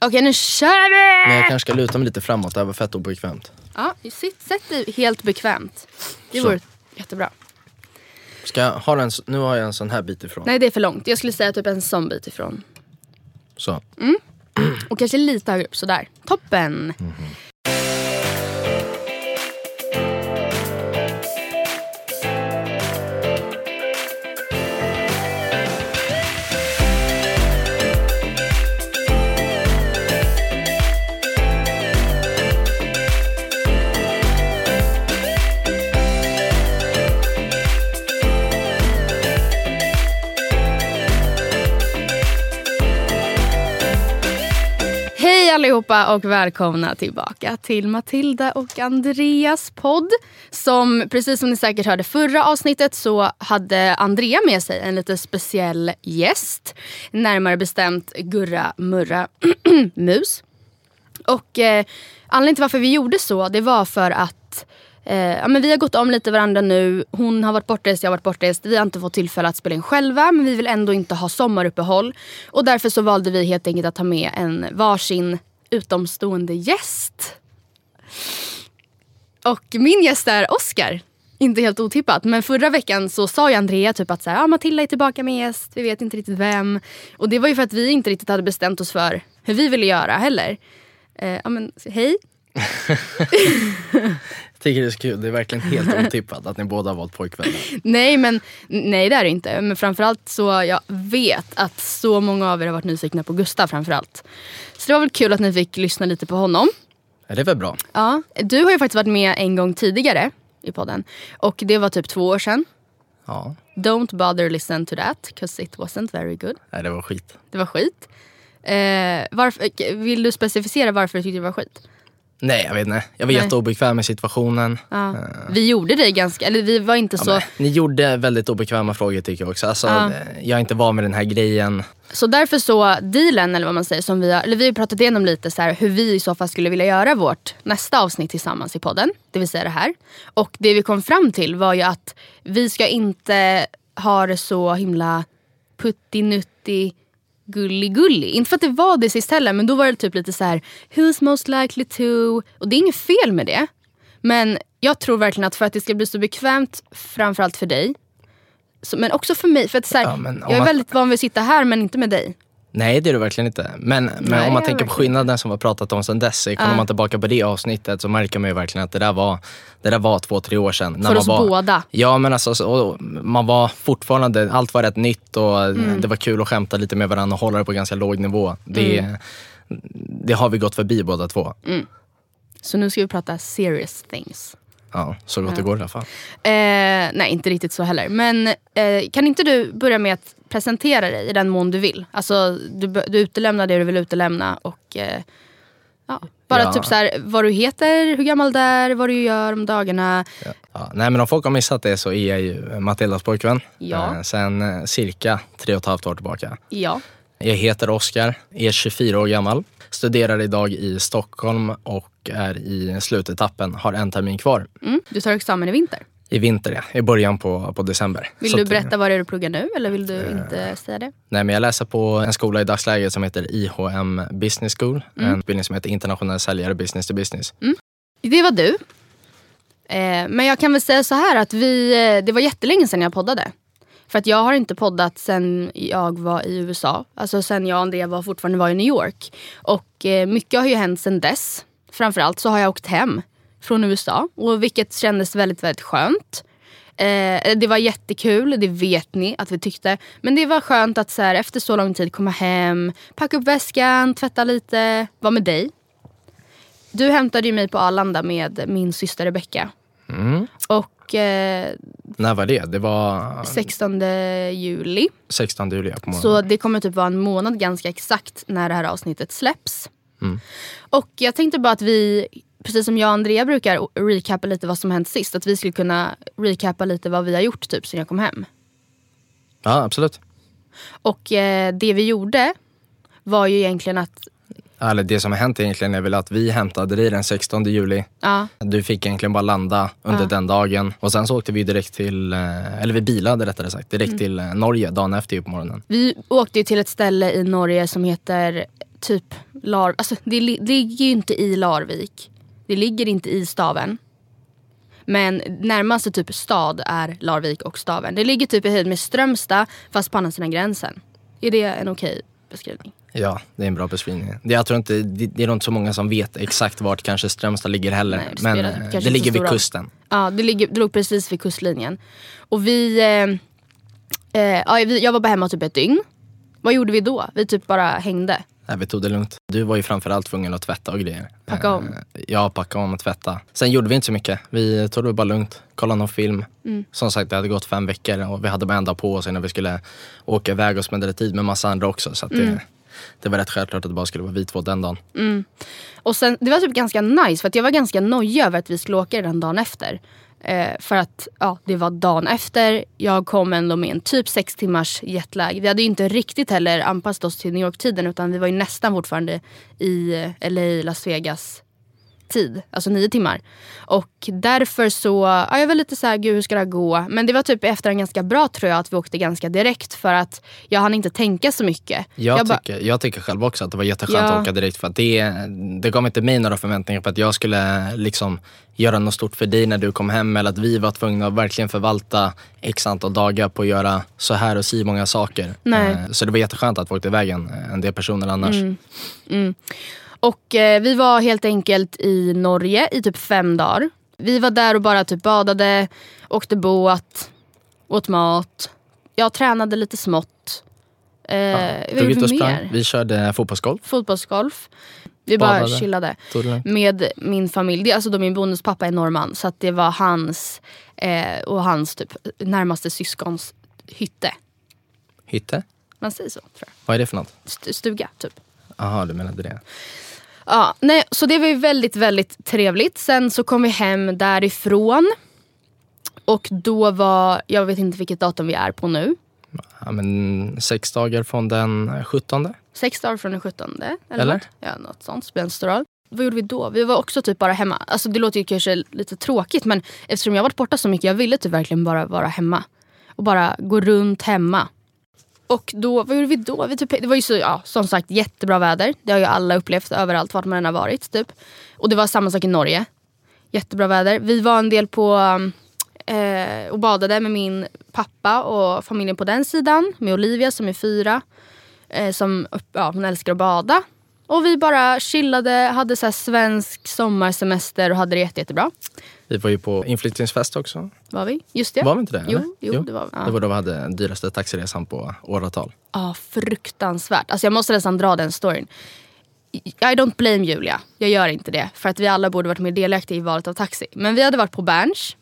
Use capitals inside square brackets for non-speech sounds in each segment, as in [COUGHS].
Okej, nu kör vi! Men jag kanske ska luta mig lite framåt, det här var fett obekvämt. Ja, sitt, sätt dig helt bekvämt. Det Så. vore jättebra. Ska jag ha en, nu har jag en sån här bit ifrån. Nej, det är för långt. Jag skulle säga typ en sån bit ifrån. Så. Och kanske lite högre upp, sådär. Toppen! Allihopa och välkomna tillbaka till Matilda och Andreas podd. Som precis som ni säkert hörde förra avsnittet så hade Andrea med sig en lite speciell gäst. Närmare bestämt Gurra Murra [CLEARS THROAT] Mus. Och eh, anledningen till varför vi gjorde så det var för att eh, ja, men vi har gått om lite varandra nu. Hon har varit bortrest, jag har varit bortrest. Vi har inte fått tillfälle att spela in själva men vi vill ändå inte ha sommaruppehåll. Och därför så valde vi helt enkelt att ta med en varsin utomstående gäst. Och min gäst är Oscar. Inte helt otippat. Men förra veckan så sa ju Andrea typ att så här, ah, Matilda är tillbaka med gäst. Vi vet inte riktigt vem. Och det var ju för att vi inte riktigt hade bestämt oss för hur vi ville göra heller. Eh, ja, men, hej. [LAUGHS] Tycker det är så kul, det är verkligen helt otippat att ni båda har valt pojkvänner. [LAUGHS] Nej men nej det är det inte. Men framförallt så jag vet att så många av er har varit nyfikna på Gustav framförallt. Så det var väl kul att ni fick lyssna lite på honom. Ja, det är väl bra? Ja, du har ju faktiskt varit med en gång tidigare i podden. Och det var typ två år sedan. Ja. Don't bother listen to that, 'cause it wasn't very good. Nej, det var skit. Det var skit. Eh, varför, vill du specificera varför du tyckte det var skit? Nej, jag vet inte. Jag var Nej. jätteobekväm med situationen. Ja. Vi gjorde det ganska, eller vi var inte Ja, så... men, ni gjorde väldigt obekväma frågor tycker jag också. Alltså, Ja. eh, Jag är inte van med den här grejen. Så därför så, dealen eller vad man säger, som vi har, eller vi har pratat igenom lite så här, hur vi i så fall skulle vilja göra vårt nästa avsnitt tillsammans i podden. Det vill säga det här. Och det vi kom fram till var ju att vi ska inte ha det så himla puttinutti gullig-gullig. Inte för att det var det sist heller men då var det typ lite så här who's most likely to? Och det är inget fel med det. Men jag tror verkligen att för att det ska bli så bekvämt, framförallt för dig. Så, men också för mig. För att så här, Ja, jag är väldigt van vid att sitta här men inte med dig. Nej, det är du verkligen inte. Men, men Nej, om man tänker på skillnaden som vi har pratat om sen dess. Kollar man tillbaka på det avsnittet så märker man ju verkligen att det där var, det där var två, tre år sedan. När För man oss var, båda. Ja, men alltså, så, man var fortfarande, allt var rätt nytt och Mm. det var kul att skämta lite med varandra och hålla det på ganska låg nivå. Det, Mm. det har vi gått förbi båda två. Så nu ska vi prata serious things. Ja, så gott det går i alla fall. Eh, nej, inte riktigt så heller. Men eh, kan inte du börja med att presentera dig i den mån du vill? Alltså, du, du utelämnar det du vill utelämna och eh, ja, bara Ja. typ så här, vad du heter, hur gammal du är, vad du gör om dagarna. Ja, nej, men om folk har missat det så är jag ju Matildas pojkvän. Ja. Eh, sen eh, cirka tre och ett halvt år tillbaka. Ja. Jag heter Oskar, är 24 år gammal. studerar idag i Stockholm och är i slutetappen, har en termin kvar. Mm. Du tar examen i vinter. I vinter, ja. I början på, på december. Vill Så du berätta vad det är du pluggar nu eller vill du inte säga det? Nej, men jag läser på en skola i dagsläget som heter IHM Business School. En utbildning som heter internationell säljare business to business. Det var du. Eh, men jag kan väl säga så här att vi, eh, det var jättelänge sedan jag poddade. För att jag har inte poddat sen jag var i USA. Alltså sen jag och Andrea var fortfarande var i New York. Och eh, mycket har ju hänt sen dess. Framförallt så har jag åkt hem från USA. Och vilket kändes väldigt, väldigt skönt. Eh, det var jättekul, det vet ni att vi tyckte. Men det var skönt att så här, efter så lång tid komma hem, packa upp väskan, tvätta lite, vara med dig. Du hämtade ju mig på Arlanda med min syster Rebecca. Mm. Och eh, När var det? Det var 16 juli. 16 juli på morgonen. Så det kommer typ vara en månad ganska exakt när det här avsnittet släpps. Och jag tänkte bara att vi, precis som jag och Andrea brukar recappa lite vad som hänt sist. Att vi skulle kunna recappa lite vad vi har gjort typ sen jag kom hem. Ja, absolut. Och eh, det vi gjorde var ju egentligen att, Eller det som har hänt egentligen är väl att vi hämtade dig den 16 juli. ja, Du fick egentligen bara landa under Ja. den dagen. Och sen så åkte vi direkt till, eh, eller vi bilade rättare sagt, direkt till eh, Norge dagen efter på morgonen. vi åkte ju till ett ställe i Norge som heter typ Lar... Alltså det li- ligger ju inte i Larvik. Det ligger inte i staven. Men närmaste typ stad är Larvik och staven. Det ligger typ i höjd med Strömstad fast på andra sidan gränsen. Är det en okej beskrivning? Ja, det är en bra beskrivning. Det, jag tror inte, det, det är nog inte så många som vet exakt vart kanske Strömstad ligger heller. Nej, det men spelar eh, det ligger vid kusten. Ja, det, ligger, det låg precis vid kustlinjen. Och vi... Eh, eh, jag var bara hemma typ ett dygn. Vad gjorde vi då? Vi typ bara hängde. Nej, vi tog det lugnt. Du var ju framförallt tvungen att tvätta och grejer. Packa om. Eh, Ja, packa om och tvätta. Sen gjorde vi inte så mycket. Vi tog det bara lugnt, kollade någon film. Mm. Som sagt, det hade gått fem veckor och vi hade bara en dag på oss innan vi skulle åka iväg och spendera tid med massa andra också. Så Mm. det, det var rätt självklart att det bara skulle vara vi två den dagen. Och sen, det var typ ganska nice för jag var ganska nojig över att vi skulle åka den dagen efter. Eh, för att ja, det var dagen efter. Jag kom ändå med en typ sex timmars jetlag. Vi hade ju inte riktigt heller anpassat oss till New York-tiden utan vi var ju nästan fortfarande i eh, LA, Las Vegas tid. Alltså nio timmar. Och därför så, ja, jag var lite så här, gud hur ska det här gå? Men det var typ efter en ganska bra tror jag att vi åkte ganska direkt för att jag hann inte tänka så mycket. Jag, bara- tycker, jag tycker själv också att det var jätteskönt Ja. att åka direkt för att det, det gav inte mig några förväntningar på att jag skulle liksom göra något stort för dig när du kom hem eller att vi var tvungna att verkligen förvalta x antal dagar på att göra så här och si många saker. Nej. Eh, Så det var jätteskönt att få åka iväg en, en del personer annars. Och eh, vi var helt enkelt i Norge i typ fem dagar. Vi var där och bara typ badade, åkte båt, åt mat. Jag tränade lite smått. Eh, Drog gjorde ut vi och sprang. mer? Vi körde fotbollsgolf. Fotbollsgolf. Vi bara Badade. chillade. Tog det lugnt. Med min familj. Det är alltså då min bonuspappa är norrman. Så det var hans eh, och hans typ närmaste syskons hytte. Hytte? Man säger så tror jag. Vad är det för något? St- stuga typ. Jaha, du menade det. Ja, nej, så det var ju väldigt, väldigt trevligt. Sen så kom vi hem därifrån. Och då var, jag vet inte vilket datum vi är på nu. Ja, men sex dagar från den 17. Sex dagar från den 17. Eller? Eller? något? Ja, något sånt. Spelar. Vad gjorde vi då? Vi var också typ bara hemma. Alltså det låter ju kanske lite tråkigt men eftersom jag varit borta så mycket, jag ville typ verkligen bara vara hemma. Och bara gå runt hemma. Och då, vad gjorde vi då? Vi typ, det var ju så, ja, som sagt jättebra väder. Det har ju alla upplevt överallt vart man än har varit. Typ. Och det var samma sak i Norge. Jättebra väder. Vi var en del på eh, och badade med min pappa och familjen på den sidan. Med Olivia som är fyra. Eh, som ja, hon älskar att bada. Och vi bara chillade, hade så svensk sommarsemester och hade det jätte, jättebra. Vi var ju på inflyttningsfest också. Var vi? Just det. Var vi inte det? Jo, eller? jo, det var vi. Ja. Det var då vi hade den dyraste taxiresan på åratal. Ja, fruktansvärt. Alltså jag måste nästan dra den storyn. I don't blame Julia. Jag gör inte det. För att vi alla borde varit mer delaktiga i valet av taxi. Men vi hade varit på Berns.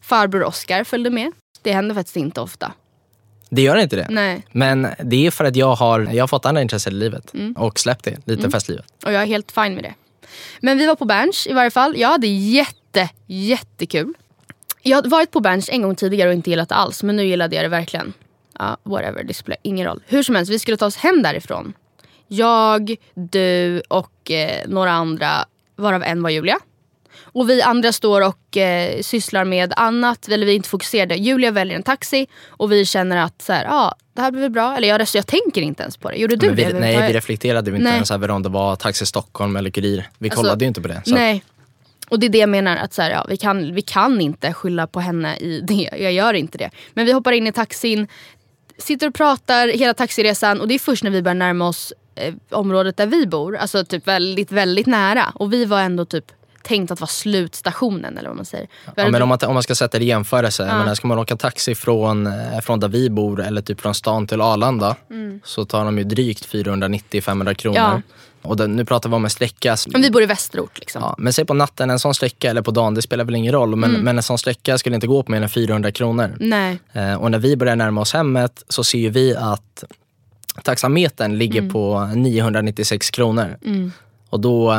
Farbror Oscar följde med. Det händer faktiskt inte ofta. Det gör inte det. Nej. Men det är för att jag har, jag har fått andra intressen i livet Mm. och släppt det, lite festlivet. Och jag är helt fine med det. Men vi var på Berns i varje fall. Jag hade jätte, jättekul. Jag hade varit på Berns en gång tidigare och inte gillat det alls. Men nu gillade jag det verkligen. Ja, whatever, det spelar ingen roll. Hur som helst, vi skulle ta oss hem därifrån. Jag, du och eh, några andra, varav en var Julia. Och vi andra står och eh, sysslar med annat, eller vi är inte fokuserade. Julia väljer en taxi och vi känner att så här, ah, det här blir väl bra. Eller jag, jag tänker inte ens på det. Gjorde du vi, det? nej, vi reflekterade inte Nej. ens över om det var Taxi Stockholm eller Kurir. Vi Alltså, kollade ju inte på det. Så Nej. Och det är det jag menar, att så här, ja, vi, kan, vi kan inte skylla på henne i [LAUGHS] det. Jag gör inte det. Men vi hoppar in i taxin, sitter och pratar hela taxiresan och det är först när vi börjar närma oss eh, området där vi bor. Alltså typ väldigt, väldigt nära. Och vi var ändå typ tänkt att vara slutstationen eller vad man säger. Ja, men om man, om man ska sätta det i jämförelse, Ja. menar, ska man åka taxi från, eh, från där vi bor eller typ från stan till Arlanda så tar de ju drygt 490-500 kronor. Mm. Ja. Och den, nu pratar vi om en sträcka. Men vi bor i västerort liksom. Ja, men säg på natten, en sån sträcka, eller på dagen, det spelar väl ingen roll. Men, Mm. men en sån sträcka skulle inte gå på mer än 400 kronor. Nej. Eh, och när vi börjar närma oss hemmet så ser vi att taxametern ligger Mm. på 996 kronor. Och då,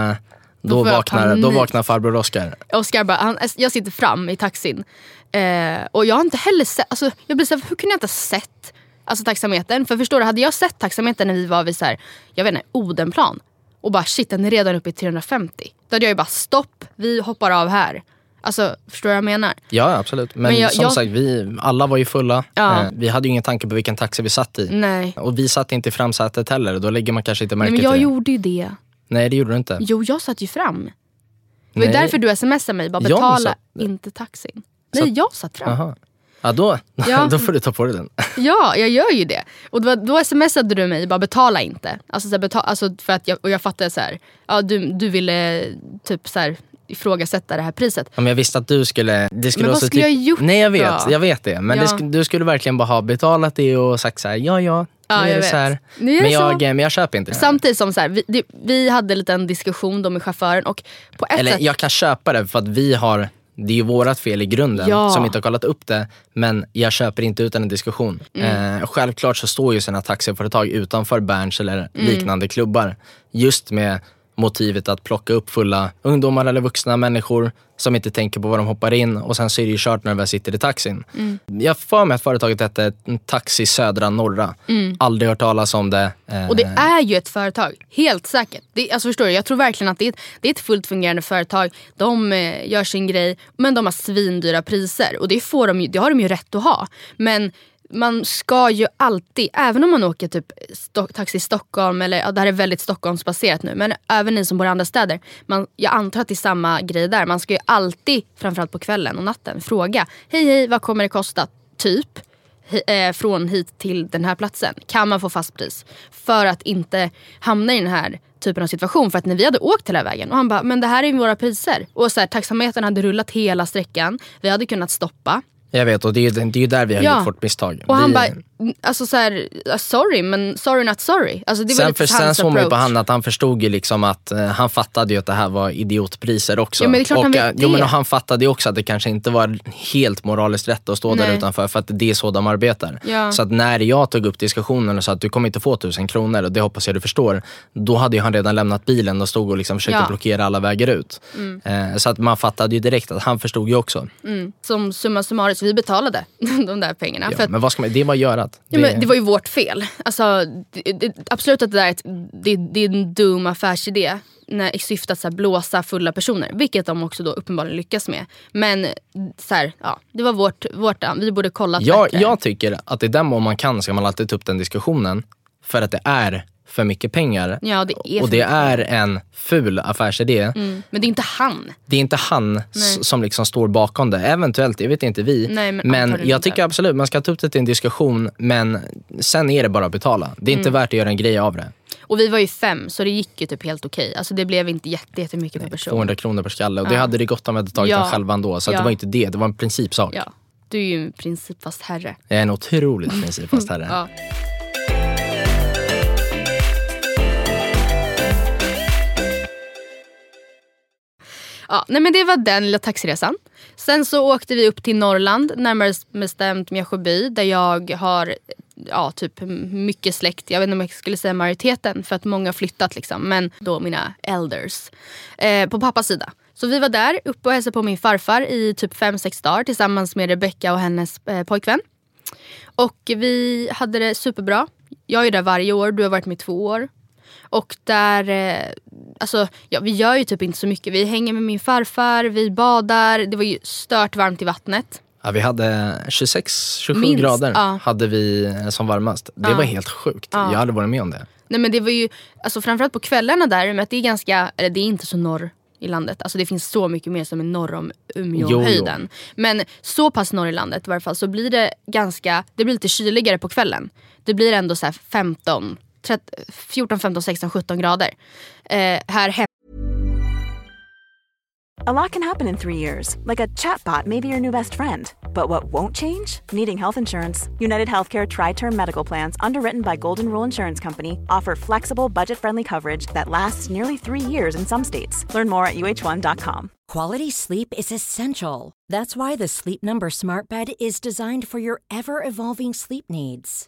då, jag vaknar, då vaknar farbror Oskar. Oskar bara, han, jag sitter fram i taxin. Eh, och jag har inte heller sett, alltså, jag blir så hur kunde jag inte ha sett alltså, taxametern? För förstår du, hade jag sett taxametern när vi var vid så här, jag vet inte, Odenplan och bara shit den är redan uppe i 350. Då hade jag ju bara stopp, vi hoppar av här. Alltså förstår du vad jag menar? Ja absolut. Men, Men jag- som jag- sagt, vi, alla var ju fulla. Ja. Eh, vi hade ju ingen tanke på vilken taxi vi satt i. Nej. Och vi satt inte i framsätet heller. Då lägger man kanske inte Nej märke men till jag det. gjorde ju det. Nej det gjorde du inte. Jo jag satt ju fram. Det var ju Nej. därför du smsade mig, bara Jag betala satt- inte taxin. Nej jag satt fram. Jaha. Ja, då, [LAUGHS] Ja. då får du ta på dig den. [LAUGHS] Ja, jag gör ju det. Och då, då smsade du mig, bara betala inte. Alltså, så här, betala, alltså för att jag, och jag fattade så här, ja, du, du ville typ så här, ifrågasätta det här priset. Ja, men jag visste att du skulle... Det skulle Men vara vad så skulle typ, jag ha gjort Nej jag vet, då? jag vet det. Men Ja. sk- du skulle verkligen bara ha betalat det och sagt så här: ja ja, Ja, jag vet. så här. Nu men, jag, men jag köper inte det. Samtidigt som så här, vi, det, vi hade en liten diskussion då med chauffören och på ett Eller sätt... jag kan köpa det för att vi har det är ju vårat fel i grunden Ja. som inte har kollat upp det. Men jag köper inte utan en diskussion. Mm. Eh, självklart så står ju sådana taxiföretag utanför Berns eller Mm. liknande klubbar. Just med motivet att plocka upp fulla ungdomar eller vuxna människor som inte tänker på vad de hoppar in och sen så är det ju kört när de väl sitter i taxin. Mm. Jag för mig att företaget hette Taxi Södra Norra. Aldrig hört talas om det. Eh, Mm. Och det är ju ett företag, helt säkert. Det, alltså förstår du, jag tror verkligen att det är, ett, det är ett fullt fungerande företag. De eh, gör sin grej, men de har svindyra priser. Och det, får de, ju- det har de ju rätt att ha. Men man ska ju alltid, även om man åker typ Sto- Taxi Stockholm, eller ja, det här är väldigt Stockholmsbaserat nu, men även ni som bor i andra städer. Man, jag antar att det är samma grej där. Man ska ju alltid, framförallt på kvällen och natten, fråga. Hej hej, vad kommer det kosta? Typ eh, från hit till den här platsen. Kan man få fast pris? För att inte hamna i den här typen av situation. För att när vi hade åkt hela vägen och han bara, men det här är ju våra priser. Och så här, taxametern hade rullat hela sträckan. Vi hade kunnat stoppa. Jag vet och det är, ju- det är ju där vi har Ja. gjort vårt misstag. Och han vi, bara, alltså så här, sorry men sorry not sorry. Alltså det var Sen, för, sen såg man ju på han att han förstod ju liksom att eh, han fattade ju att det här var idiotpriser också. Ja, men det är klart och, han vet eh, jo, men och han fattade ju också att det kanske inte var helt moraliskt rätt att stå där Nej. utanför för att det är så de arbetar. Ja. Så att när jag tog upp diskussionen och sa att du kommer inte få tusen kronor och det hoppas jag du förstår. Då hade ju han redan lämnat bilen och stod och liksom försökte Ja. Mm. blockera alla vägar ut. Eh, så att man fattade ju direkt att han förstod ju också. Som summa summarum, vi betalade [LAUGHS] de där pengarna. Ja, att, men vad ska man, det var görat. Ja, men det var ju vårt fel. Alltså, det, det, absolut att det där är, ett, det, det är en dum affärsidé när, i syfte att så här, blåsa fulla personer. Vilket de också då uppenbarligen lyckas med. Men så här, ja, det var vårt, vårt vi borde kollat Jag, bättre. jag tycker att i den mån man kan ska man alltid ta upp den diskussionen. För att det är för mycket pengar. Ja, det är och det är en ful affärsidé. Mm, Men det är inte han. Det är inte han s- som liksom står bakom det. Eventuellt, det vet inte vi. Nej, men antagligen jag inte. tycker absolut man ska ta upp det till en diskussion. Men sen är det bara att betala. Det är inte Mm. värt att göra en grej av det. Och vi var ju fem så det gick ju typ helt okej. Alltså det blev inte jätte, jättemycket per person. 200 kronor per skalle. Och det hade det gått om vi hade tagit Ja. den själva ändå. Så Ja. det var inte det, det var en principsak. Ja, du är ju en principfast herre. Jag är en otroligt principfast herre. [LAUGHS] Ja. Ja, nej men det var den lilla taxiresan. Sen så åkte vi upp till Norrland, närmare bestämt Mjärsjöby där jag har ja, typ mycket släkt. Jag vet inte om jag skulle säga majoriteten för att många har flyttat liksom. Men då mina elders. Eh, på pappas sida. Så vi var där uppe och hälsade på min farfar i typ 5-6 dagar tillsammans med Rebecca och hennes eh, pojkvän. Och vi hade det superbra. Jag är där varje år, du har varit med i två år. Och där, eh, alltså ja, vi gör ju typ inte så mycket. Vi hänger med min farfar, vi badar. Det var ju stört varmt i vattnet. Ja, vi hade 26-27 Minst, grader ja. hade vi som varmast. Det Ja. var helt sjukt. Ja. Jag hade varit med om det. Nej men det var ju, alltså framförallt på kvällarna där, med att det är ganska, eller det är inte så norr i landet. Alltså det finns så mycket mer som är norr om Umeåhöjden. Men så pass norr i landet i varje fall så blir det ganska, det blir lite kyligare på kvällen. Det blir ändå så här 15, 13, 14, 15, 16, 17 grader. Eh, här hemma A lot can happen in three years, like a chatbot may be your new best friend. But what won't change? Needing health insurance. United Healthcare Tri Term Medical Plans, underwritten by Golden Rule Insurance Company, offer flexible, budget friendly coverage that lasts nearly three years in some states. Learn more at uh1.com. Quality sleep is essential. That's why the Sleep Number Smart Bed is designed for your ever evolving sleep needs.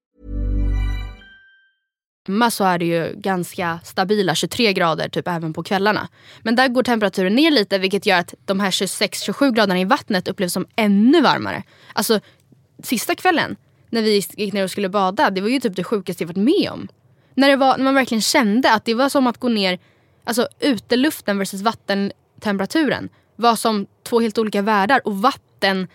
Hemma så är det ju ganska stabila 23 grader typ även på kvällarna. Men där går temperaturen ner lite vilket gör att de här 26-27 graderna i vattnet upplevs som ännu varmare. Alltså sista kvällen när vi gick ner och skulle bada, det var ju typ det sjukaste jag varit med om. När, det var, när man verkligen kände att det var som att gå ner, alltså uteluften versus vattentemperaturen var som två helt olika världar och vatten,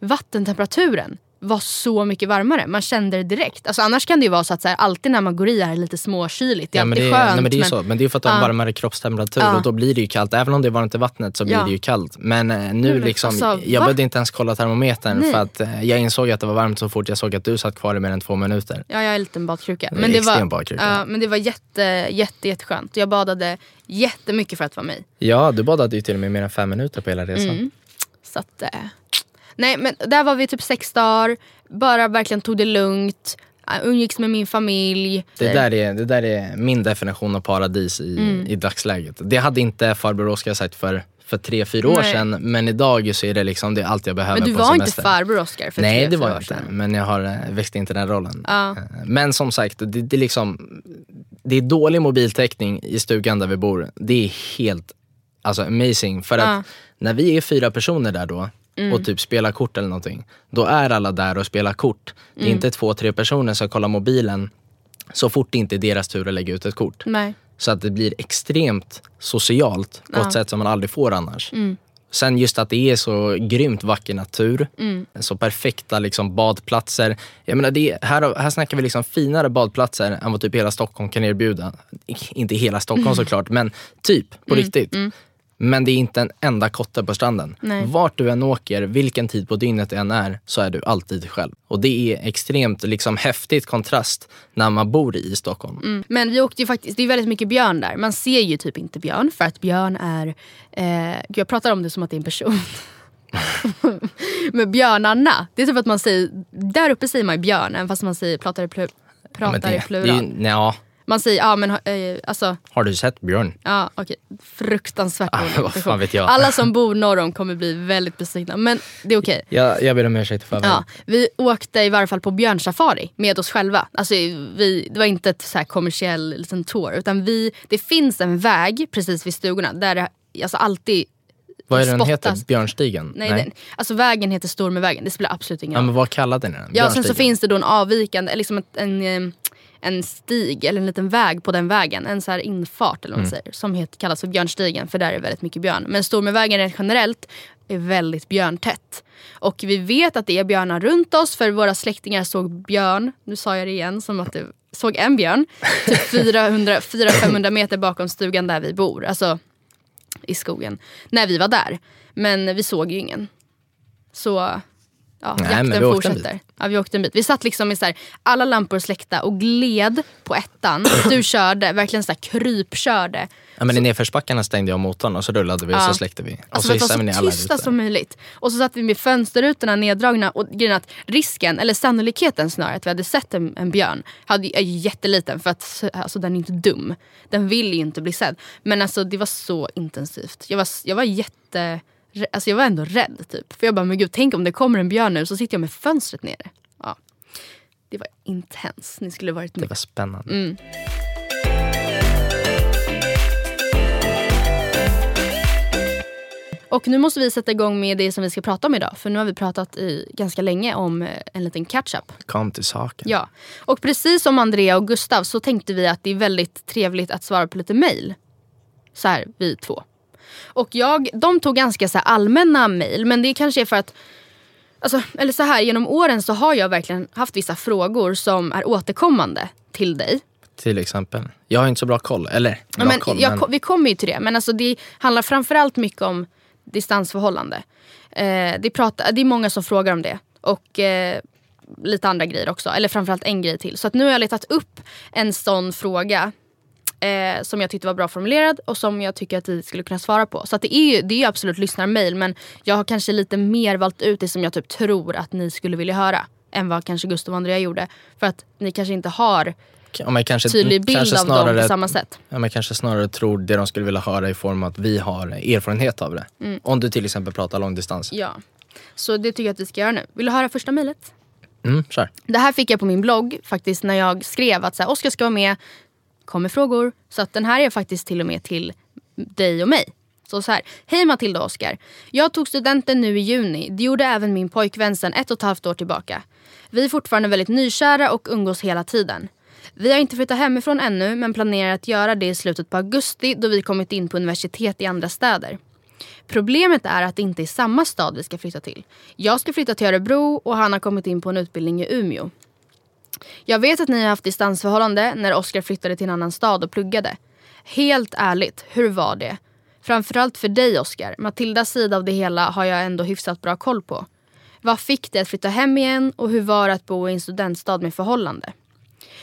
vattentemperaturen var så mycket varmare. Man kände det direkt. Alltså annars kan det ju vara så att så här, alltid när man går i är det lite småkyligt. Det är Ja, men, alltid det, skönt. nej, men det är ju men- så. Men det är för att du har Ja. varmare kroppstemperatur Ja. och då blir det ju kallt. Även om det är varmt i vattnet så blir Ja. det ju kallt. Men eh, nu men liksom, alltså, jag va? behövde inte ens kolla termometern Nej. för att eh, jag insåg att det var varmt så fort jag såg att du satt kvar i mer än två minuter. Ja, jag är en liten badkruka. Men det, var, badkruka. men det var jätte, jätte, jätteskönt. Jag badade jättemycket för att vara mig. Ja, du badade ju till och med mer än fem minuter på hela resan. Mm. Så att, eh, nej, men där var vi typ sex dagar. Bara verkligen tog det lugnt. eh, Umgicks med min familj. Det där, är, det där är min definition av paradis i, Mm. i dagsläget. Det hade inte farbror Oskar sagt för, för tre, fyra år Nej. sedan. Men idag så är det liksom det allt jag behöver Men du på var inte semester. farbror Oscar för Nej tre, det var jag inte. Men jag har eh, växt in till den rollen. Ja. Eh, Men som sagt, det, det, är liksom, det är dålig mobiltäckning i stugan där vi bor. Det är helt alltså, amazing. För Ja. Att när vi är fyra personer där då och typ spelar kort eller någonting. Då är alla där och spelar kort. Det är Mm. inte två, tre personer som kollar mobilen så fort det inte är deras tur att lägga ut ett kort. Nej. Så att det blir extremt socialt på Ja. ett sätt som man aldrig får annars. Mm. Sen just att det är så grymt vacker natur, så perfekta liksom badplatser. Jag menar det, här, här snackar vi liksom finare badplatser än vad typ hela Stockholm kan erbjuda. Inte hela Stockholm såklart, men typ på riktigt. Men det är inte en enda kotte på stranden. Nej. Vart du än åker, vilken tid på dygnet det än är, så är du alltid själv. Och det är extremt liksom, häftigt kontrast när man bor i Stockholm. Mm. Men vi åkte ju faktiskt, det är väldigt mycket björn där. Man ser ju typ inte björn för att björn är, eh, gud, jag pratar om det som att det är en person. [LAUGHS] Men björnarna, det är typ att man säger, där uppe säger man ju björn även fast man säger, pratar i, plu, pratar det, i det plural. ju, ja, Man säger, ja men eh, alltså, har du sett Björn? ja okej. Fruktansvärt Ah, vad fan vet jag. Alla som bor norr om kommer bli väldigt besvikna. Men det är okej. Jag, jag ber om ursäkt förväg. Ja, vi åkte i varje fall på björnsafari med oss själva. Alltså, vi, det var inte ett så här kommersiell liten tour. Utan vi, det finns en väg precis vid stugorna där det alltså alltid Vad är den spottas. heter? Björnstigen? Nej, Den, alltså vägen heter Stormevägen. Det spelar absolut ingen Ja, roll. men vad kallade ni den? Ja, sen så finns det då en avvikande, liksom ett, en, eh, en stig eller en liten väg på den vägen. En så här infart eller vad man Mm. säger. Som heter, kallas för Björnstigen för där är det väldigt mycket björn. Men Stormevägen rent generellt är väldigt björntätt. Och vi vet att det är björnar runt oss för våra släktingar såg björn. Nu sa jag det igen som att det såg en björn typ [LAUGHS] 400-500 meter bakom stugan där vi bor. Alltså i skogen. När vi var där. Men vi såg ju ingen. Så ja, Nej, jakten vi fortsätter. Ja, vi åkte en bit. Vi satt liksom i så här, alla lampor släckta och gled på ettan. [CLEARS THROAT] Du körde, verkligen så här krypkörde. Ja, men I nedförsbackarna stängde jag motorn och så rullade vi och Ja. så släckte vi. Och Alltså så hissade vi ner alla tysta som möjligt. Och så satt vi med fönsterrutorna neddragna och grejen att risken, eller sannolikheten snarare att vi hade sett en, en björn hade, är ju jätteliten för att alltså, den är inte dum. Den vill ju inte bli sedd. Men alltså det var så intensivt. Jag var, jag var jätte... Alltså jag var ändå rädd typ. För jag bara, men gud tänk om det kommer en björn nu så sitter jag med fönstret nere. Ja. Det var intens. Ni skulle varit Det med. var spännande. Mm. Och nu måste vi sätta igång med det som vi ska prata om idag. För nu har vi pratat i ganska länge om eh, en liten catch-up. Kom till saken. Ja. Och precis som Andrea och Gustav så tänkte vi att det är väldigt trevligt att svara på lite mail. Så här, vi två. Och jag, de tog ganska så allmänna mail. Men det kanske är för att Alltså, eller så här, genom åren så har jag verkligen haft vissa frågor som är återkommande till dig. Till exempel. Jag har inte så bra koll. Eller Ja, bra men koll. jag, men... Vi kommer ju till det. Men alltså det handlar framförallt mycket om distansförhållande. Eh, det, pratar, det är många som frågar om det. Och eh, lite andra grejer också. Eller framförallt en grej till. Så att nu har jag letat upp en sån fråga. Eh, som jag tyckte var bra formulerad och som jag tycker att vi skulle kunna svara på. Så att det är ju det är absolut lyssnarmail men jag har kanske lite mer valt ut det som jag typ tror att ni skulle vilja höra. Än vad kanske Gustav och Andrea gjorde. För att ni kanske inte har Ja, men kanske, tydlig bild kanske av dem snarare, på samma sätt. Ja, men kanske snarare tror det de skulle vilja höra i form av att vi har erfarenhet av det. Mm. Om du till exempel pratar långdistans. Ja. Så det tycker jag att vi ska göra nu. Vill du höra första mejlet? Mm, kör. Det här fick jag på min blogg faktiskt när jag skrev att Oskar ska vara med, kommer frågor. Så att den här är faktiskt till och med till dig och mig. Så så här, hej Matilda och Oskar. Jag tog studenten nu i juni. Det gjorde även min pojkvän sedan ett och ett halvt år tillbaka. Vi är fortfarande väldigt nykära och umgås hela tiden. Vi har inte flyttat hemifrån ännu men planerar att göra det i slutet på augusti då vi kommit in på universitet i andra städer. Problemet är att det inte är samma stad vi ska flytta till. Jag ska flytta till Örebro och han har kommit in på en utbildning i Umeå. Jag vet att ni har haft distansförhållande när Oskar flyttade till en annan stad och pluggade. Helt ärligt, hur var det? Framförallt för dig Oskar. Matildas sida av det hela har jag ändå hyfsat bra koll på. Vad fick dig att flytta hem igen och hur var det att bo i en studentstad med förhållande?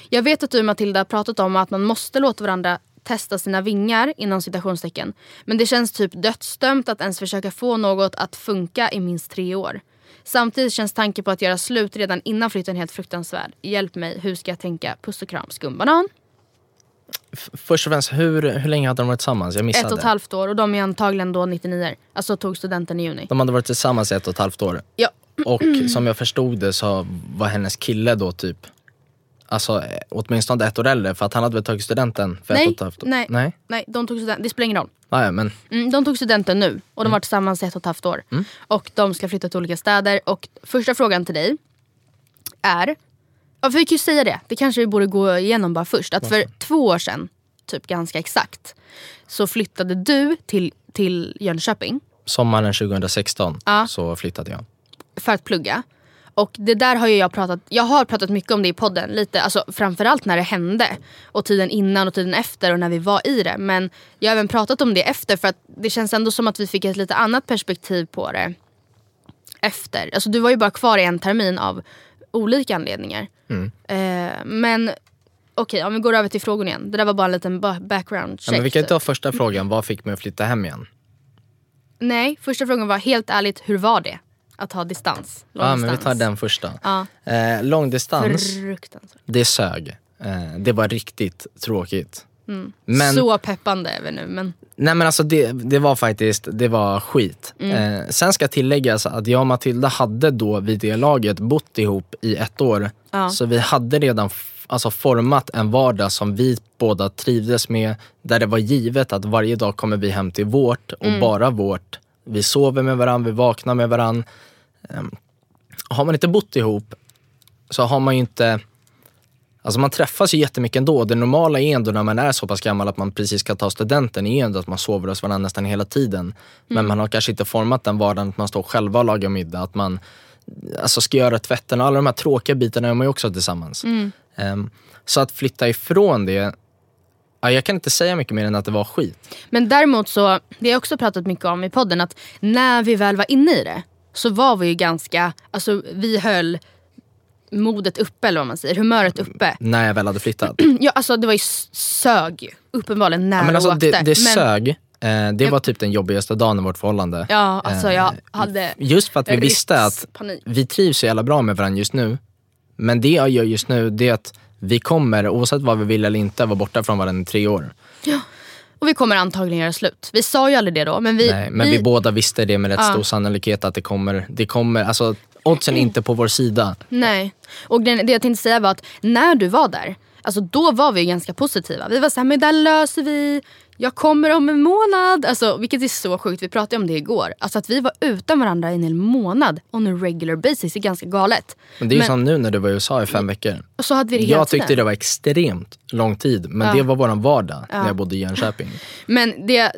Jag vet att du Matilda har pratat om att man måste låta varandra testa sina vingar inom citationstecken. Men det känns typ dödsdömt att ens försöka få något att funka i minst tre år. Samtidigt känns tanken på att göra slut redan innan flytten helt fruktansvärd. Hjälp mig, hur ska jag tänka? Puss och kram, skumbanan. F- Först och främst, hur, hur länge hade de varit tillsammans? Jag missade. Ett och ett halvt år och de är antagligen då 99 Alltså tog studenten i juni. De hade varit tillsammans i ett och ett halvt år. Ja. Och som jag förstod det så var hennes kille då typ Alltså åtminstone ett år äldre för att han hade väl tagit studenten för ett och Nej, ett halvt år? nej, Nej? nej, de tog studenten. Det spelar ingen roll. Ah, ja, men Mm, de tog studenten nu och de var tillsammans ett och ett halvt år. Och de ska flytta till olika städer. Och första frågan till dig är, ja, för vi kan ju säga det, det kanske vi borde gå igenom bara först. Att för två år sedan, typ ganska exakt, så flyttade du till, till Jönköping sommaren 2016 Ja. så flyttade jag. för att plugga. Och det där har ju jag pratat, jag har pratat mycket om det i podden. Lite, alltså framförallt när det hände. Och tiden innan och tiden efter och när vi var i det. Men jag har även pratat om det efter för att det känns ändå som att vi fick ett lite annat perspektiv på det. Efter. Alltså du var ju bara kvar i en termin av olika anledningar. Eh, men okej, om vi går över till frågan igen. Det där var bara en liten ba- background Ja, check. men vi kan typ. ta första frågan, vad fick mig att flytta hem igen? Nej, första frågan var helt ärligt, hur var det? Att ha distans? Ja men vi tar den första. Ja. Eh, långdistans, det sög. Eh, det var riktigt tråkigt. Men, Så peppande är vi nu. Men nej men alltså det, det var faktiskt, det var skit. Mm. Eh, sen ska tilläggas att jag och Matilda hade då vid det laget bott ihop i ett år. Ja. Så vi hade redan alltså format en vardag som vi båda trivdes med. Där det var givet att varje dag kommer vi hem till vårt och Mm. bara vårt. Vi sover med varandra, vi vaknar med varandra. Ehm, har man inte bott ihop så har man ju inte Alltså man träffas ju jättemycket ändå. Det normala är ändå när man är så pass gammal att man precis ska ta studenten är ändå att man sover hos varandra nästan hela tiden. Men man har kanske inte format den vardagen att man står själva och lagar middag. Att man alltså ska göra tvätten och alla de här tråkiga bitarna gör man ju också tillsammans. Ehm, så att flytta ifrån det, ja, jag kan inte säga mycket mer än att det var skit. Men däremot så, det har jag också pratat mycket om i podden, att när vi väl var inne i det så var vi ju ganska, alltså vi höll modet uppe eller vad man säger, humöret uppe. När jag väl hade flyttat. [CLEARS THROAT] Ja alltså det var ju sög uppenbarligen när Ja, men alltså, åkte. det, det sög. Eh, det var typ den jobbigaste dagen i vårt förhållande. Ja alltså jag Eh, hade Just för att vi visste att vi trivs så jävla bra med varandra just nu. Men det jag gör just nu, det är att vi kommer, oavsett vad vi vill eller inte, vara borta från varandra i tre år. Och vi kommer antagligen göra slut. Vi sa ju aldrig det då men vi... Nej, men vi, båda visste det med rätt stor sannolikhet att det kommer, det kommer, alltså oddsen är inte på vår sida. Nej. Och det, det jag tänkte säga var att när du var där, alltså då var vi ganska positiva. Vi var såhär, men det där löser vi. Jag kommer om en månad. Alltså, vilket är så sjukt, vi pratade om det igår. Alltså att vi var utan varandra i en hel månad on a regular basis är ganska galet. Men det är ju Men- som nu när du var i USA i fem veckor. Och så hade vi det Jag tyckte det var extremt lång tid, men det var våran vardag när jag bodde i Jönköping. Men det...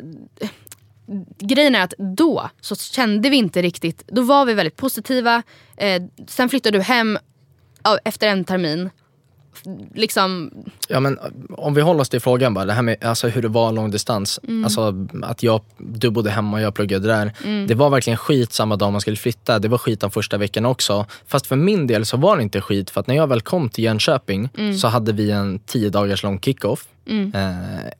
Grejen är att då så kände vi inte riktigt, då var vi väldigt positiva. Eh, sen flyttade du hem ja, efter en termin. Liksom, Ja, men om vi håller oss till frågan bara, det här med alltså, hur det var lång distans. Mm. Alltså att jag, du bodde hemma och jag pluggade där. Det var verkligen skit samma dag man skulle flytta. Det var skit de första veckan också. Fast för min del så var det inte skit för att när jag väl kom till Jönköping Mm. så hade vi en tio dagars lång kickoff. Eh,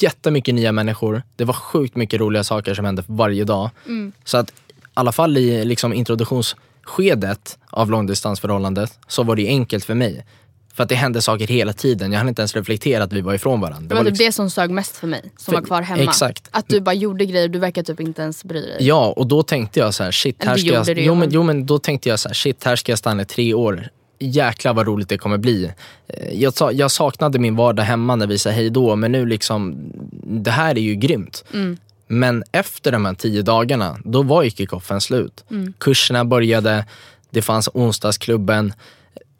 jättemycket nya människor. Det var sjukt mycket roliga saker som hände varje dag. Mm. Så att i alla fall i liksom introduktionsskedet av långdistansförhållandet så var det enkelt för mig. För att det hände saker hela tiden. Jag hann inte ens reflektera att vi var ifrån varandra. det var typ liksom- det som sög mest för mig, som För- var kvar hemma. exakt. Att du bara gjorde grejer, du verkar typ inte ens bry dig. Ja, och då tänkte jag så här, shit, här ska jag... det jo, men, jo, men då tänkte jag så här, shit, här ska jag stanna i tre år. Jäklar vad roligt det kommer bli. Eh, Jag, sa, jag saknade min vardag hemma när vi sa hej då, men nu liksom, det här är ju grymt. Mm. Men efter de här tio dagarna, då var ju kickoffen slut. Mm. Kurserna började, det fanns onsdagsklubben.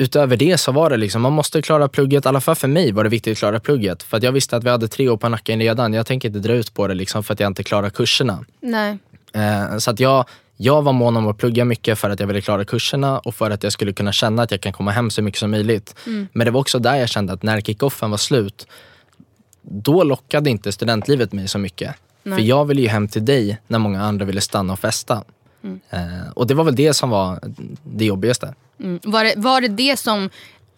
Utöver det så var det liksom, man måste klara plugget. I alla fall för mig var det viktigt att klara plugget. För jag visste att vi hade tre år på nacken redan. Jag tänker inte dra ut på det liksom för att jag inte klarar kurserna. Nej. Eh, så att jag, jag var mån om att plugga mycket för att jag ville klara kurserna och för att jag skulle kunna känna att jag kan komma hem så mycket som möjligt. Men det var också där jag kände att när kickoffen var slut, då lockade inte studentlivet mig så mycket. För jag ville ju hem till dig när många andra ville stanna och festa. Eh, och det var väl det som var det jobbigaste. Mm. Var, det, var det det som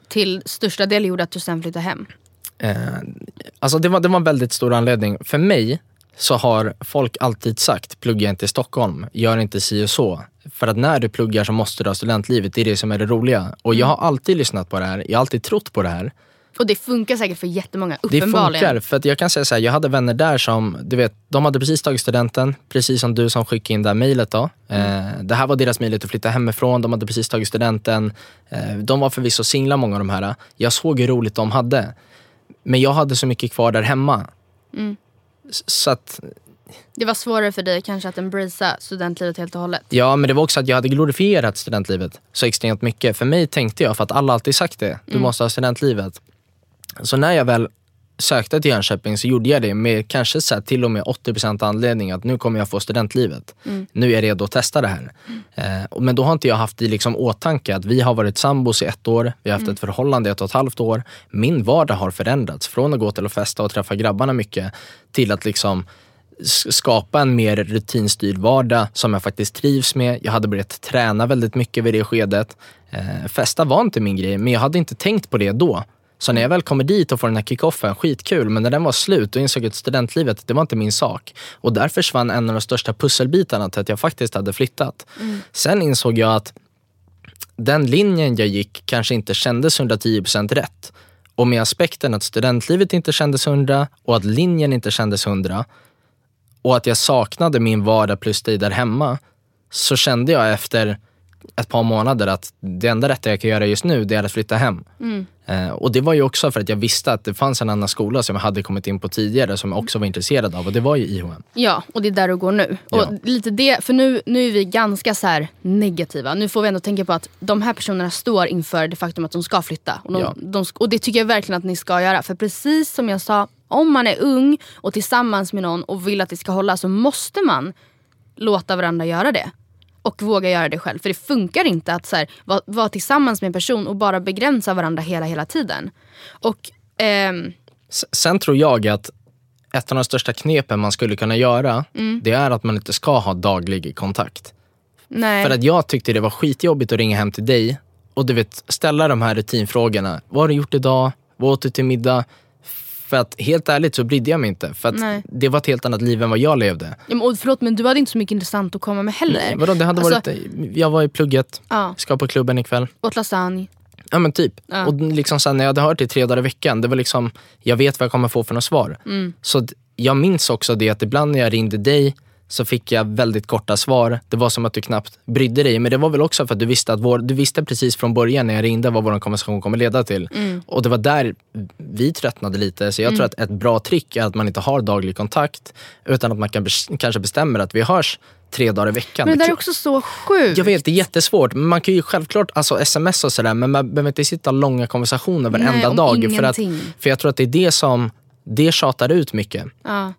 till största del gjorde att du sen flyttade hem? Eh, alltså det var, det var en väldigt stor anledning. För mig så har folk alltid sagt, plugga inte i Stockholm, gör inte si och så. För att när du pluggar så måste du ha studentlivet, det är det som är det roliga. Och jag har alltid lyssnat på det här, jag har alltid trott på det här. Och det funkar säkert för jättemånga, Det uppenbarligen. funkar, för att jag kan säga så här, jag hade vänner där som, du vet, de hade precis tagit studenten, precis som du som skickade in det här mejlet då. Eh, det här var deras möjlighet att flytta hemifrån, de hade precis tagit studenten. Eh, de var förvisso singlar många av de här. Jag såg hur roligt de hade. Men jag hade så mycket kvar där hemma. S- Så att, Det var svårare för dig kanske att embracea studentlivet helt och hållet. ja men det var också att jag hade glorifierat studentlivet så extremt mycket. För mig tänkte jag, för att alla alltid sagt det, du måste ha studentlivet. Så när jag väl sökte till Jönköping så gjorde jag det med kanske så till och med 80% anledning att nu kommer jag få studentlivet. Nu är jag redo att testa det här. Eh, och- men då har inte jag haft i liksom åtanke att vi har varit sambos i ett år, vi har haft ett förhållande i ett och ett halvt år. Min vardag har förändrats från att gå till att festa och träffa grabbarna mycket till att liksom skapa en mer rutinstyrd vardag som jag faktiskt trivs med. Jag hade börjat träna väldigt mycket vid det skedet. Eh, festa var inte min grej, men jag hade inte tänkt på det då. Så när jag väl kommer dit och får den här kickoffen, skitkul, men när den var slut och insåg att studentlivet, det var inte min sak. Och där försvann en av de största pusselbitarna till att jag faktiskt hade flyttat. Sen insåg jag att den linjen jag gick kanske inte kändes 110% rätt. Och med aspekten att studentlivet inte kändes 100 och att linjen inte kändes 100 och att jag saknade min vardag plus dig där hemma så kände jag efter ett par månader att det enda rätta jag kan göra just nu det är att flytta hem. Eh, och det var ju också för att jag visste att det fanns en annan skola som jag hade kommit in på tidigare som jag också var intresserad av och det var ju IHM. Ja, och det är där du går nu. Ja. Och lite det, för nu, nu är vi ganska så här negativa. Nu får vi ändå tänka på att de här personerna står inför det faktum att de ska flytta. Och, de, Ja. de, och det tycker jag verkligen att ni ska göra. För precis som jag sa, om man är ung och tillsammans med någon och vill att det ska hålla så måste man låta varandra göra det. Och våga göra det själv. För det funkar inte att så här, vara, vara tillsammans med en person och bara begränsa varandra hela, hela tiden. Och ehm, Sen tror jag att ett av de största knepen man skulle kunna göra, Mm. det är att man inte ska ha daglig kontakt. nej. För att jag tyckte det var skitjobbigt att ringa hem till dig och du vet, ställa de här rutinfrågorna. Vad har du gjort idag? Vad åt du till middag? För att helt ärligt så brydde jag mig inte. För att Nej. det var ett helt annat liv än vad jag levde. Ja, men, och förlåt men du hade inte så mycket intressant att komma med heller. Vadå, det hade Alltså, varit, jag var i plugget, Ja, ska på klubben ikväll. åt lasagne. Ja men typ. Ja. Och liksom sen när jag hade hört det tre dagar i veckan, det var liksom, jag vet vad jag kommer få för något svar. Mm. Så jag minns också det att ibland när jag ringde dig så fick jag väldigt korta svar. Det var som att du knappt brydde dig. Men det var väl också för att du visste, att vår, du visste precis från början när jag ringde vad vår konversation kommer leda till. Mm. Och det var där vi tröttnade lite. Så jag tror att ett bra trick är att man inte har daglig kontakt utan att man kan kanske bestämmer att vi hörs tre dagar i veckan. Men det där är klart- också så sjukt. jag vet, det är jättesvårt. Man kan ju självklart alltså sms och sådär, men man behöver inte sitta långa konversationer varenda Nej, dag. För, att, för jag tror att det är det som det tjatar ut mycket. Ja.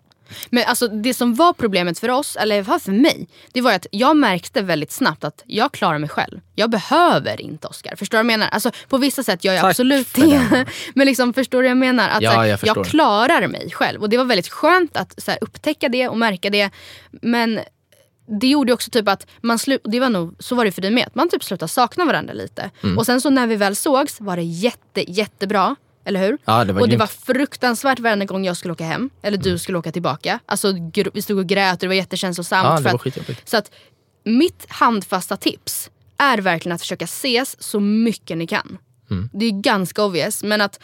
Men alltså det som var problemet för oss, eller för mig, det var att jag märkte väldigt snabbt att jag klarar mig själv. Jag behöver inte Oscar. Förstår du vad jag menar? Alltså, på vissa sätt gör jag Tack absolut det. [LAUGHS] Men liksom, förstår du vad jag menar? Att, Ja, här, jag jag klarar mig själv. Och det var väldigt skönt att så här, upptäcka det och märka det. Men det gjorde också typ att man slu- det var nog, så var det för dig med, att man typ slutade sakna varandra lite. Mm. Och sen så när vi väl sågs var det jätte, jättebra. Eller hur? Ja, det var och det grymt. var fruktansvärt varenda gång jag skulle åka hem. Eller du skulle åka tillbaka. Alltså vi stod och grät och det var jättekänslosamt. Ja, det för var att-. Så att mitt handfasta tips är verkligen att försöka ses så mycket ni kan. Mm. Det är ganska obvious men att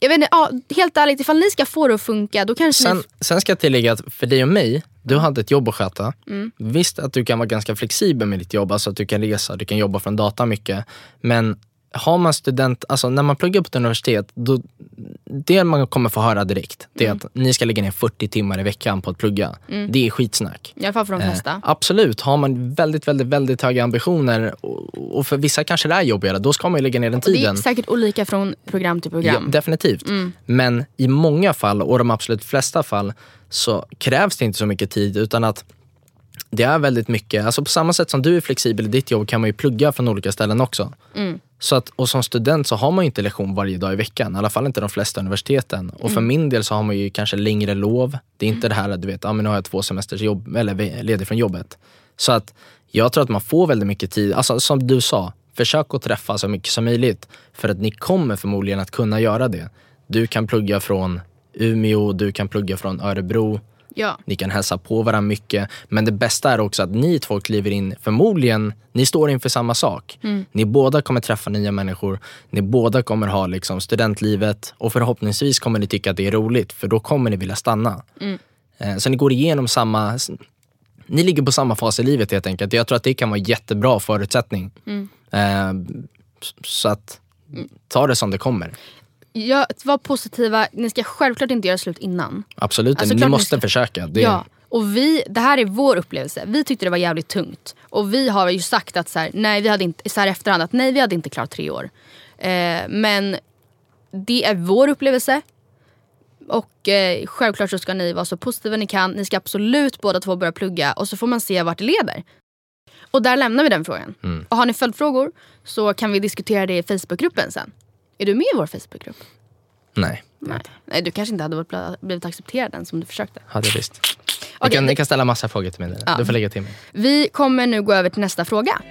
jag vet inte, ja, helt ärligt ifall ni ska få det att funka då kanske Sen, ni... sen ska jag tillägga att för dig och mig, du hade ett jobb att sköta. Mm. Visst att du kan vara ganska flexibel med ditt jobb, alltså att du kan resa, du kan jobba från data mycket. Men har man student, alltså när man pluggar på ett universitet, då, det man kommer få höra direkt, det är Mm. att ni ska lägga ner 40 timmar i veckan på att plugga. Det är skitsnack. I alla fall för de Eh, flesta. absolut, har man väldigt, väldigt, väldigt höga ambitioner och, och för vissa kanske det är jobbigare, då ska man ju lägga ner den Och det är tiden. säkert olika från program till Ja, program. definitivt. Men i många fall, och de absolut flesta fall, så krävs det inte så mycket tid utan att det är väldigt mycket, alltså på samma sätt som du är flexibel i ditt jobb kan man ju plugga från olika ställen också. Så att, och som student så har man ju inte lektion varje dag i veckan, i alla fall inte de flesta universiteten. Och för min del så har man ju kanske längre lov. Det är inte det här att du vet, ah, men nu har jag två semesters jobb, eller ledig från jobbet. Så att jag tror att man får väldigt mycket tid, alltså som du sa, försök att träffa så mycket som möjligt. För att ni kommer förmodligen att kunna göra det. Du kan plugga från Umeå, du kan plugga från Örebro. Ja. Ni kan hälsa på varandra mycket. Men det bästa är också att ni två kliver in, förmodligen, ni står inför samma sak. Ni båda kommer träffa nya människor. Ni båda kommer ha liksom studentlivet och förhoppningsvis kommer ni tycka att det är roligt för då kommer ni vilja stanna. Eh, Så ni går igenom samma, ni ligger på samma fas i livet helt enkelt. Jag tror att det kan vara jättebra förutsättning. Eh, Så att ta det som det kommer. Ja, var positiva, ni ska självklart inte göra slut innan. Absolut, Alltså, ni ni måste ska- försöka. Det, Ja, och vi, det här är vår upplevelse. Vi tyckte det var jävligt tungt. Och vi har ju sagt att så här, nej, vi hade inte, så här efterhand att nej, vi hade inte klarat tre år. Eh, men det är vår upplevelse. Och eh, självklart så ska ni vara så positiva ni kan. Ni ska absolut båda två börja plugga och så får man se vart det leder. Och där lämnar vi den frågan. Mm. Och har ni följdfrågor så kan vi diskutera det i Facebookgruppen sen. Är du med i vår Facebookgrupp? Nej, Nej. Nej, du kanske inte hade blivit accepterad än som du försökte. hade visst. Ni, Okej, kan, ni kan ställa massa frågor till mig. Ja. Du får lägga till mig. Vi kommer nu gå över till nästa fråga.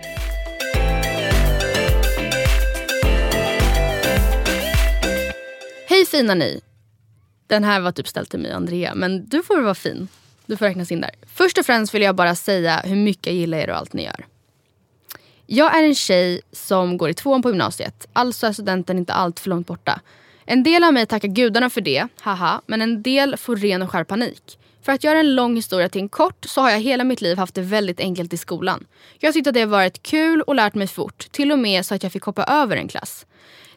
Hej fina ni. Den här var typ ställd till mig och Andrea, men du får vara fin. Du får räknas in där. Först och främst vill jag bara säga hur mycket jag gillar er och allt ni gör. Jag är en tjej som går i tvåan på gymnasiet, alltså är studenten inte allt för långt borta. En del av mig tackar gudarna för det, haha, men en del får ren och skär panik. För att göra en lång historia till en kort så har jag hela mitt liv haft det väldigt enkelt i skolan. Jag tyckte att det varit kul och lärt mig fort, till och med så att jag fick hoppa över en klass.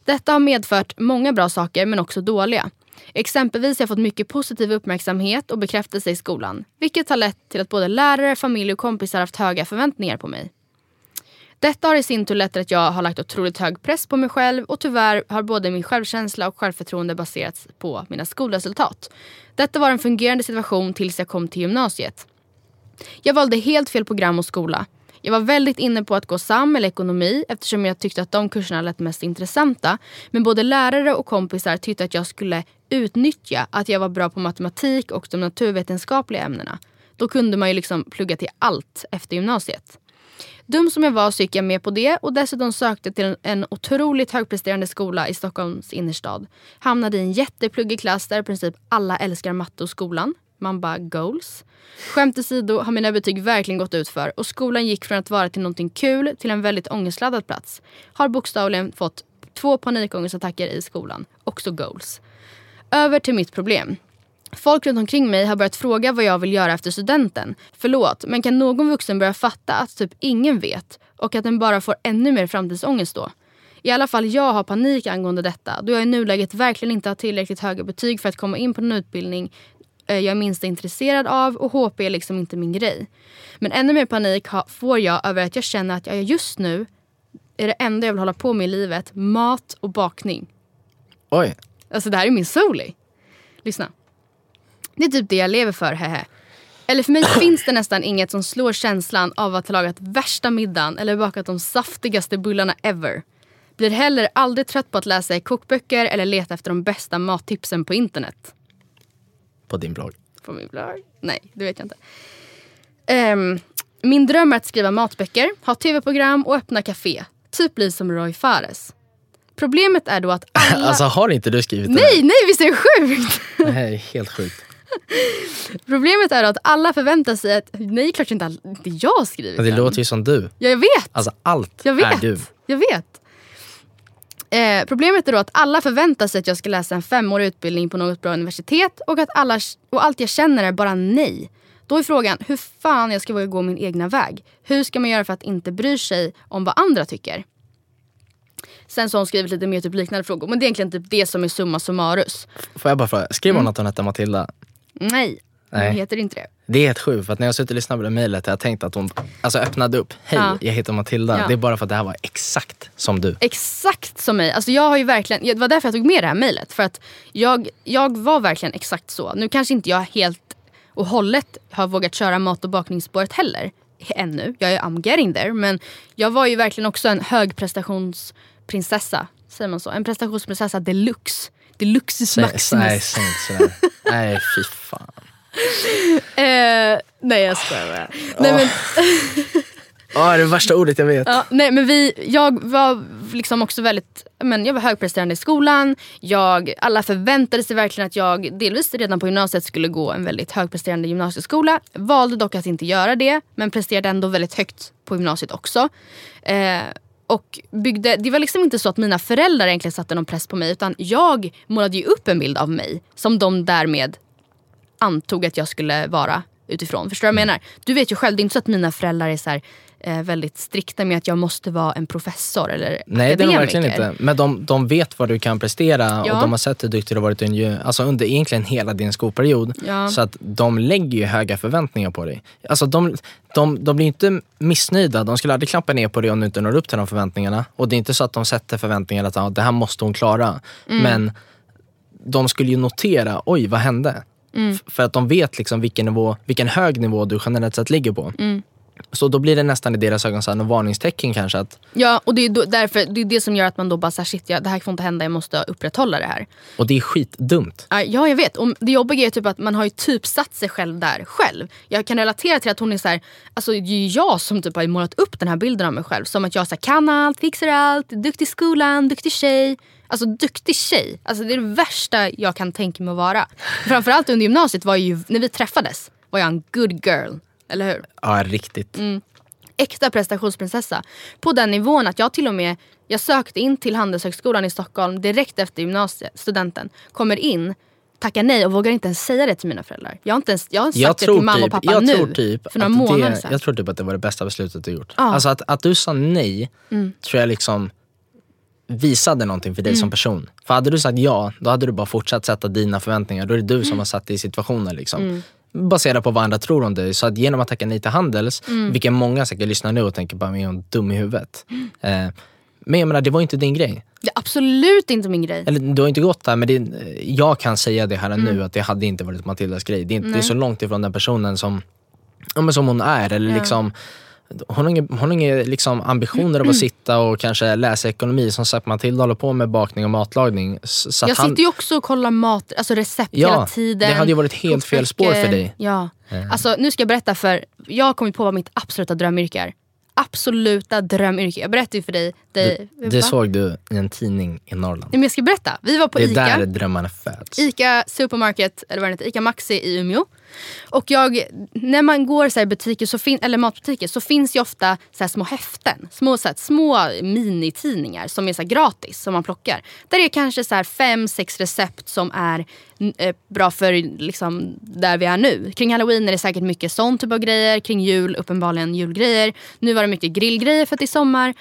Detta har medfört många bra saker men också dåliga. Exempelvis har jag fått mycket positiv uppmärksamhet och bekräftelse i skolan. Vilket har lett till att både lärare, familj och kompisar haft höga förväntningar på mig. Detta har i sin tur lett till att jag har lagt otroligt hög press på mig själv och tyvärr har både min självkänsla och självförtroende baserats på mina skolresultat. Detta var en fungerande situation tills jag kom till gymnasiet. Jag valde helt fel program och skola. Jag var väldigt inne på att gå SAM eller ekonomi eftersom jag tyckte att de kurserna lät mest intressanta. Men både lärare och kompisar tyckte att jag skulle utnyttja att jag var bra på matematik och de naturvetenskapliga ämnena. Då kunde man ju liksom plugga till allt efter gymnasiet. Dum som jag var så gick jag med på det och dessutom sökte till en, en otroligt högpresterande skola i Stockholms innerstad. Hamnade i en jättepluggig klass där i princip alla älskar matte och skolan. Man bara goals. Skämt åsido har mina betyg verkligen gått ut för och skolan gick från att vara till någonting kul till en väldigt ångestladdad plats. Har bokstavligen fått två panikångestattacker i skolan. Också goals. Över till mitt problem. Folk runt omkring mig har börjat fråga vad jag vill göra efter studenten. Förlåt, men kan någon vuxen börja fatta att typ ingen vet och att den bara får ännu mer framtidsångest då? I alla fall jag har panik angående detta då jag i nuläget verkligen inte har tillräckligt höga betyg för att komma in på en utbildning eh, jag är minst intresserad av och HP är liksom inte min grej. Men ännu mer panik får jag över att jag känner att jag just nu är det enda jag vill hålla på med i livet mat och bakning. Oj. Alltså det här är min soli. Lyssna. Det är typ det jag lever för, hehe. Eller för mig [COUGHS] finns det nästan inget som slår känslan av att ha lagat värsta middagen eller bakat de saftigaste bullarna ever. Blir heller aldrig trött på att läsa i kokböcker eller leta efter de bästa mattipsen på internet. På din blogg? På min blogg? Nej, det vet jag inte. Um, min dröm är att skriva matböcker, ha tv-program och öppna café. Typ bli som Roy Fares. Problemet är då att alla... [LAUGHS] alltså har inte du skrivit nej, det? Nej, visst är det sjukt? Det här är helt sjukt. Problemet är att alla förväntar sig att, nej klart inte, inte jag har skrivit Men det den. låter ju som du. Ja, jag vet. Alltså allt jag vet. är du. Jag vet. Eh, problemet är då att alla förväntar sig att jag ska läsa en femårig utbildning på något bra universitet och att alla, och allt jag känner är bara nej. Då är frågan hur fan jag ska våga gå min egna väg. Hur ska man göra för att inte bry sig om vad andra tycker? Sen så har hon skrivit lite mer typ liknande frågor. Men det är egentligen typ det som är summa summarus. Får jag bara fråga, skrev hon mm. att hon hette Matilda? Nej, Nej. hon heter inte det. Det är helt sjukt för att när jag suttit och lyssnat på det mejlet har jag tänkt att hon alltså öppnade upp. Hej, ja. jag heter Matilda. Ja. Det är bara för att det här var exakt som du. Exakt som mig. Alltså jag har ju verkligen, det var därför jag tog med det här mejlet. För att jag, jag var verkligen exakt så. Nu kanske inte jag helt och hållet har vågat köra mat och bakningsspåret heller. Ännu. Jag är I'm getting there. Men jag var ju verkligen också en högprestationsprinsessa. Säger man så? En prestationsprinsessa deluxe. Deluxe maximus. Nej, säg inte sådär. nej, fy fan. [LAUGHS] eh, nej jag skojar bara. Nej, men... [LAUGHS] Ja, oh, det värsta ordet jag vet. Ja, nej, men vi, jag var liksom också väldigt men jag var högpresterande i skolan. Jag, alla förväntade sig verkligen att jag delvis redan på gymnasiet skulle gå en väldigt högpresterande gymnasieskola. Valde dock att inte göra det men presterade ändå väldigt högt på gymnasiet också. Eh, och byggde, det var liksom inte så att mina föräldrar egentligen satte någon press på mig utan jag målade ju upp en bild av mig som de därmed antog att jag skulle vara utifrån. Förstår du vad jag menar? Du vet ju själv, det är inte så att mina föräldrar är så här, eh, väldigt strikta med att jag måste vara en professor eller Nej det är de verkligen inte. Men de, de vet vad du kan prestera ja. och de har sett hur duktig du har varit under, alltså under egentligen hela din skolperiod. Ja. Så att de lägger ju höga förväntningar på dig. Alltså de, de, de blir inte missnöjda, de skulle aldrig klappa ner på dig om du inte når upp till de förväntningarna. Och det är inte så att de sätter förväntningar att ah, det här måste hon klara. Mm. Men de skulle ju notera, oj vad hände? Mm. För att de vet liksom vilken, nivå, vilken hög nivå du generellt sett ligger på. Mm. Så då blir det nästan i deras ögon så här, varningstecken kanske. Att... Ja och det är, då, därför, det är det som gör att man då bara shit ja, det här får inte hända, jag måste upprätthålla det här. Och det är skitdumt. Ja jag vet. Och det jobbiga är typ att man har ju typ satt sig själv där själv. Jag kan relatera till att hon är så här, alltså det är jag som typ har målat upp den här bilden av mig själv. Som att jag så här, kan allt, fixar allt, duktig i skolan, duktig tjej. Alltså duktig tjej, alltså, det är det värsta jag kan tänka mig att vara. Framförallt under gymnasiet, var ju, när vi träffades var jag en good girl. Eller hur? Ja, riktigt. Mm. Äkta prestationsprinsessa. På den nivån att jag till och med jag sökte in till Handelshögskolan i Stockholm direkt efter gymnasiestudenten. Kommer in, tackar nej och vågar inte ens säga det till mina föräldrar. Jag har inte ens jag har sagt jag det till mamma och pappa jag nu. Typ för några månader sedan. Jag tror typ att det var det bästa beslutet du gjort. Ja. Alltså att, att du sa nej mm. tror jag liksom visade någonting för dig mm. som person. För hade du sagt ja, då hade du bara fortsatt sätta dina förväntningar. Då är det du som har satt dig i situationen. Liksom. Baserat på vad andra tror om dig. Så att genom att tacka nej till Handels, mm. vilket många säkert lyssnar nu och tänker bara, är hon dum i huvudet? Mm. Eh, men jag menar, det var inte din grej. Det är absolut inte min grej. Eller du har inte gått där, men det, jag kan säga det här mm. nu att det hade inte varit Matildas grej. Det är, inte, det är så långt ifrån den personen som, ja, men som hon är. Eller ja. liksom hon har inga, hon har inga liksom ambitioner av att sitta och kanske läsa ekonomi. Som sagt, Matilda håller på med bakning och matlagning. Så Jag han, sitter ju också och kollar mat, alltså recept Ja, hela tiden. det hade ju varit helt fel spår för dig. Ja. Alltså, nu ska jag berätta för, jag har kommit på vad mitt absoluta drömyrke är. Absoluta drömyrke. Jag berättade ju för dig. dig det va? såg du i en tidning i Norrland. Nej, men jag ska berätta. Vi var på Det är ICA. där drömmarna föds. ICA Supermarket, eller vad det heter, ICA Maxi i Umeå. Och jag, när man går så i butiker, så fin, eller matbutiker så finns ju ofta så här små häften. Små, så här, små minitidningar som är så här gratis som man plockar. Där det är kanske så här fem, sex recept som är eh, bra för liksom, där vi är nu. Kring halloween är det säkert mycket sån typ av grejer. Kring jul uppenbarligen julgrejer. Nu var det mycket grillgrejer för att det är sommar.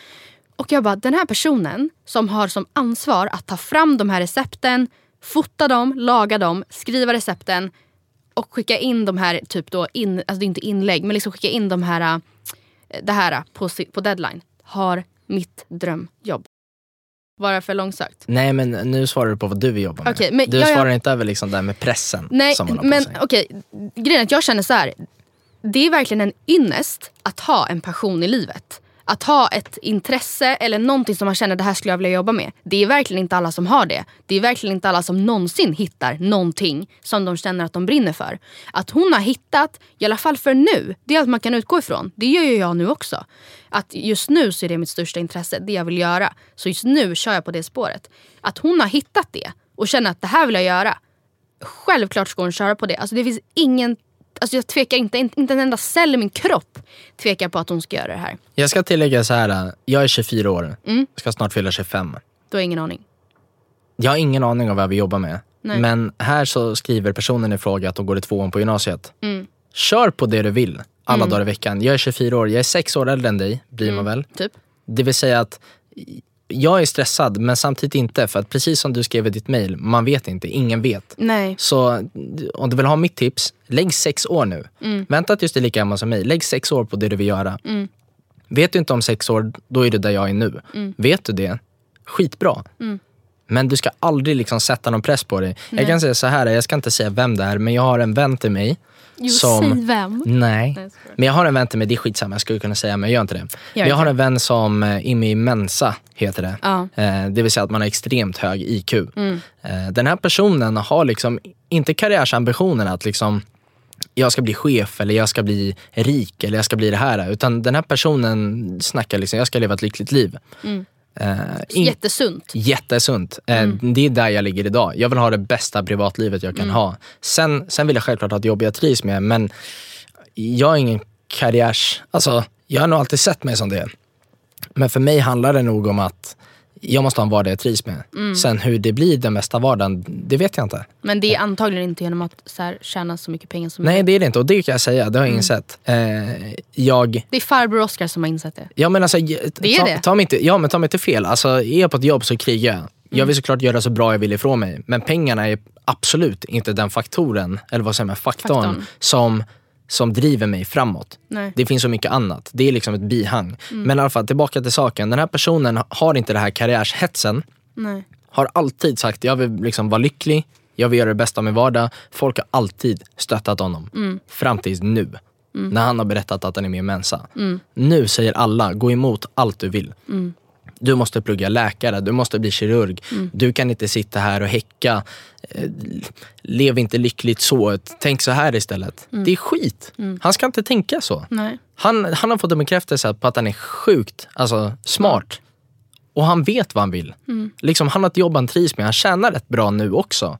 Och jag bara, den här personen som har som ansvar att ta fram de här recepten, fota dem, laga dem, skriva recepten och skicka in de här, typ då in, alltså det är inte inlägg, men liksom skicka in de här, äh, det här på, si- på deadline. Har mitt drömjobb. Var det för långsökt? Nej men nu svarar du på vad du vill jobba med. Okej, men du jag- jag- svarar inte över liksom där med pressen Nej, som man har på men okej. Grejen är att jag känner så här. Det är verkligen en ynnest att ha en passion i livet. Att ha ett intresse eller någonting som man känner det här skulle jag vilja jobba med. Det är verkligen inte alla som har det. Det är verkligen inte alla som någonsin hittar någonting som de känner att de brinner för. Att hon har hittat, i alla fall för nu, det är allt man kan utgå ifrån. Det gör ju jag nu också. Att just nu så är det mitt största intresse, det jag vill göra. Så just nu kör jag på det spåret. Att hon har hittat det och känner att det här vill jag göra. Självklart ska hon köra på det. Alltså det finns ingen, alltså jag tvekar inte, inte en enda cell i min kropp tvekar på att hon ska göra det här. Jag ska tillägga så här. jag är 24 år, Mm. ska snart fylla 25. Du har ingen aning. Jag har ingen aning om vad vi jobbar med. Nej. Men här så skriver personen i fråga att de går i tvåan på gymnasiet. Mm. Kör på det du vill alla dagar i veckan. Jag är 24 år, jag är sex år äldre än dig, blir man väl? Typ. Det vill säga att jag är stressad men samtidigt inte. För att precis som du skrev i ditt mail, man vet inte, ingen vet. Nej. Så om du vill ha mitt tips, lägg sex år nu. Vänta tills du är lika gammal som mig. Lägg sex år på det du vill göra. Vet du inte om sex år, då är du där jag är nu. Vet du det, skitbra. Men du ska aldrig liksom sätta någon press på dig. Jag kan säga så här, jag ska inte säga vem det är, men jag har en vän till mig. Jo, som, säg vem. Nej. jag. Men jag har en vän till mig, det är skitsamma, jag skulle kunna säga men jag gör inte det. Men jag har en vän som eh, är med i Mensa, heter det. Ja. Eh, det vill säga att man har extremt hög IQ. Eh, den här personen har liksom inte karriärsambitionen att liksom jag ska bli chef eller jag ska bli rik eller jag ska bli det här. Utan den här personen snackar liksom, jag ska leva ett lyckligt liv. Eh, in- Jättesunt. Jättesunt. Eh, Det är där jag ligger idag. Jag vill ha det bästa privatlivet jag kan ha. Sen, sen vill jag självklart ha ett jobb jag trivs med, men jag är ingen karriärs... Alltså, jag har nog alltid sett mig som det. Men för mig handlar det nog om att jag måste ha en vardag jag trivs med. Sen hur det blir den bästa vardagen, det vet jag inte. Men det är antagligen inte genom att så här, tjäna så mycket pengar som Nej, möjligt. det är det inte. Och det kan jag säga, det har jag insett. Eh, jag... Det är farbror Oscar som har insett det. Ja men alltså, Det är ta, det. Ta mig inte, ja men ta mig inte fel. Alltså, är jag på ett jobb så krigar jag. Jag vill såklart göra så bra jag vill ifrån mig. Men pengarna är absolut inte den faktoren, eller vad säger man, faktorn, Faktorn. Som, som driver mig framåt. Nej. Det finns så mycket annat. Det är liksom ett bihang. Men i alla fall, tillbaka till saken. Den här personen har inte det här karriärshetsen. Nej. Har alltid sagt, jag vill liksom vara lycklig, jag vill göra det bästa av min vardag. Folk har alltid stöttat honom. Fram tills nu. När han har berättat att han är med i Mensa. Nu säger alla, gå emot allt du vill. Du måste plugga läkare, du måste bli kirurg. Du kan inte sitta här och häcka. Eh, Lev inte lyckligt så, tänk så här istället. Det är skit. Han ska inte tänka så. Nej. Han, han har fått en bekräftelse på att han är sjukt alltså, smart. Och han vet vad han vill. Liksom, han har ett jobb han trivs med. Han tjänar rätt bra nu också.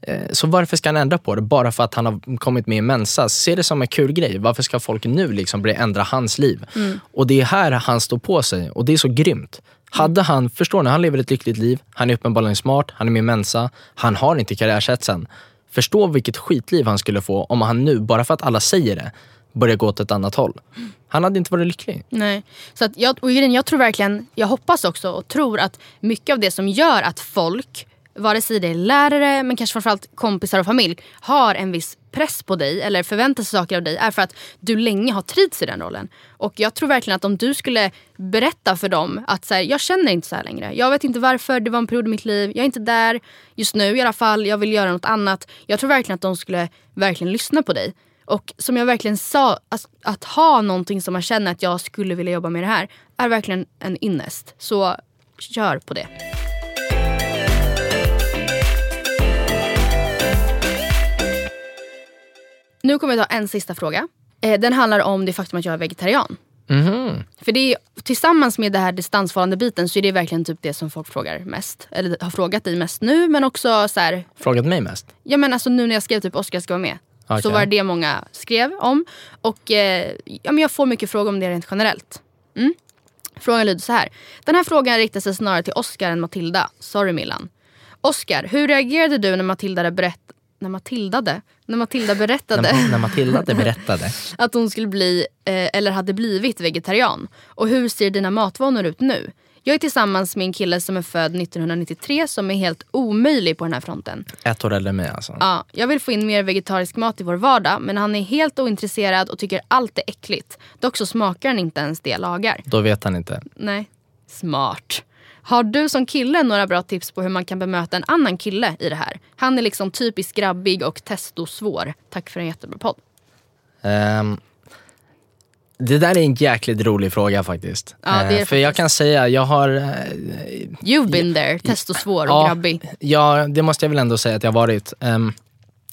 Eh, Så varför ska han ändra på det? Bara för att han har kommit med i Mensa. Se det som en kul grej. Varför ska folk nu liksom börja ändra hans liv? Och det är här han står på sig. Och det är så grymt. Hade han, förstår ni, han lever ett lyckligt liv. Han är uppenbarligen smart. Han är med i Mensa. Han har inte karriärshetsen. Förstå vilket skitliv han skulle få om han nu, bara för att alla säger det, börjar gå åt ett annat håll. Han hade inte varit lycklig. Nej. Så att jag, och jag tror verkligen, jag hoppas också och tror att mycket av det som gör att folk, vare sig det är lärare men kanske framförallt kompisar och familj, har en viss press på dig eller förväntar sig saker av dig är för att du länge har trivts i den rollen. Och jag tror verkligen att om du skulle berätta för dem att så här, jag känner inte så här längre. Jag vet inte varför, det var en period i mitt liv. Jag är inte där just nu i alla fall. Jag vill göra något annat. Jag tror verkligen att de skulle verkligen lyssna på dig. Och som jag verkligen sa, att, att ha någonting som man känner att jag skulle vilja jobba med det här är verkligen en innest. Så kör på det. Nu kommer jag ta en sista fråga. Eh, den handlar om det faktum att jag är vegetarian. Mhm. För det är, tillsammans med det här distansförhållande biten så är det verkligen typ det som folk frågar mest. Eller har frågat dig mest nu men också så här, Frågat mig mest? Ja men alltså nu när jag skrev typ Oscar ska vara med. Okej. Så var det det många skrev om. Och eh, ja, men jag får mycket frågor om det rent generellt. Mm. Frågan lyder så här. Den här frågan riktar sig snarare till Oscar än Matilda. Sorry Millan. Oscar, hur reagerade du när Matilda berätt när Matildade? När Matilda berättade När, när Matilda berättade. [LAUGHS] att hon skulle bli, eh, eller hade blivit vegetarian. Och hur ser dina matvanor ut nu? Jag är tillsammans med en kille som är född 1993 som är helt omöjlig på den här fronten. Ett år äldre än mig alltså. Ja, jag vill få in mer vegetarisk mat i vår vardag men han är helt ointresserad och tycker allt är äckligt. Dock så smakar han inte ens det jag lagar. Då vet han inte. Nej, smart. Har du som kille några bra tips på hur man kan bemöta en annan kille i det här? Han är liksom typiskt grabbig och testosvår. Tack för en jättebra podd. Ehm, det där är en jäkligt rolig fråga faktiskt. Ja, Eh, för jag kan säga, jag har... eh, You've been there, testosvår och ja, grabbig. Ja, det måste jag väl ändå säga att jag har varit. Ehm,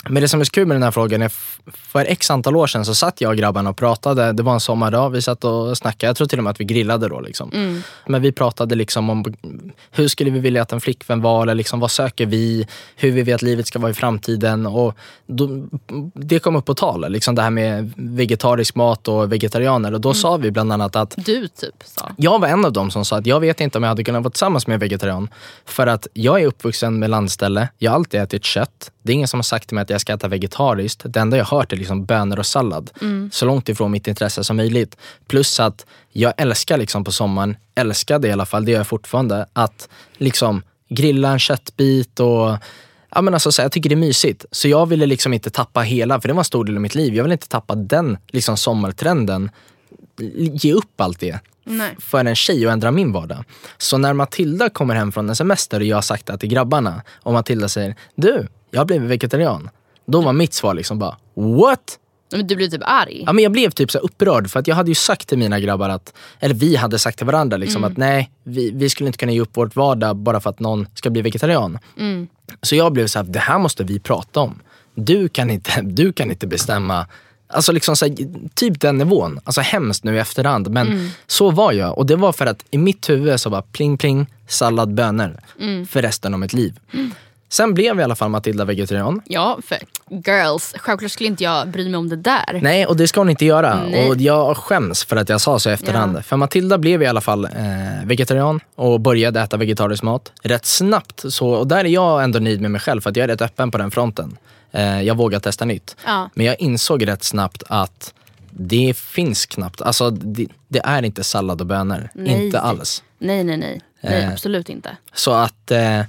men det som är så kul med den här frågan är, för x antal år sedan så satt jag och grabbarna och pratade. Det var en sommardag, vi satt och snackade. Jag tror till och med att vi grillade då. Liksom. Men vi pratade liksom om hur skulle vi vilja att en flickvän var, eller liksom, vad söker vi, hur vill vi att livet ska vara i framtiden. Och då, det kom upp på tal, liksom det här med vegetarisk mat och vegetarianer. Och då sa vi bland annat att Du typ sa. jag var en av dem som sa att jag vet inte om jag hade kunnat vara tillsammans med en vegetarian. För att jag är uppvuxen med landställe, jag har alltid ätit kött. Det är ingen som har sagt till mig att jag ska äta vegetariskt. Det enda jag hört är liksom bönor och sallad. Så långt ifrån mitt intresse som möjligt. Plus att jag älskar liksom på sommaren, älskade i alla fall, det gör jag fortfarande, att liksom grilla en köttbit och Ja, men alltså, så jag tycker det är mysigt. Så jag ville liksom inte tappa hela, för det var en stor del av mitt liv. Jag ville inte tappa den liksom, sommartrenden. Ge upp allt det Nej. för en tjej och ändra min vardag. Så när Matilda kommer hem från en semester och jag har sagt det till grabbarna och Matilda säger du, jag har blivit vegetarian. Då var mitt svar liksom bara what? Men du blir typ arg. Ja, men jag blev typ så upprörd för att jag hade ju sagt till mina grabbar att, eller vi hade sagt till varandra liksom att nej, vi, vi skulle inte kunna ge upp vårt vardag bara för att någon ska bli vegetarian. Så jag blev så här, det här måste vi prata om. Du kan inte, [LAUGHS] du kan inte bestämma Alltså liksom så här, typ den nivån. Alltså hemskt nu i efterhand. Men så var jag. Och det var för att i mitt huvud så var pling pling, sallad, bönor. För resten av mitt liv. Sen blev i alla fall Matilda vegetarian. Ja, för girls. Självklart skulle inte jag bry mig om det där. Nej, och det ska hon inte göra. Nej. Och jag skäms för att jag sa så i efterhand. Ja. För Matilda blev i alla fall eh, vegetarian och började äta vegetarisk mat rätt snabbt. Så, och där är jag ändå nöjd med mig själv för att jag är rätt öppen på den fronten. Eh, jag vågar testa nytt. Ja. Men jag insåg rätt snabbt att det finns knappt, alltså det, det är inte sallad och bönor. Nej. Inte alls. Nej, nej, nej. nej Eh. absolut inte. Så att, eh,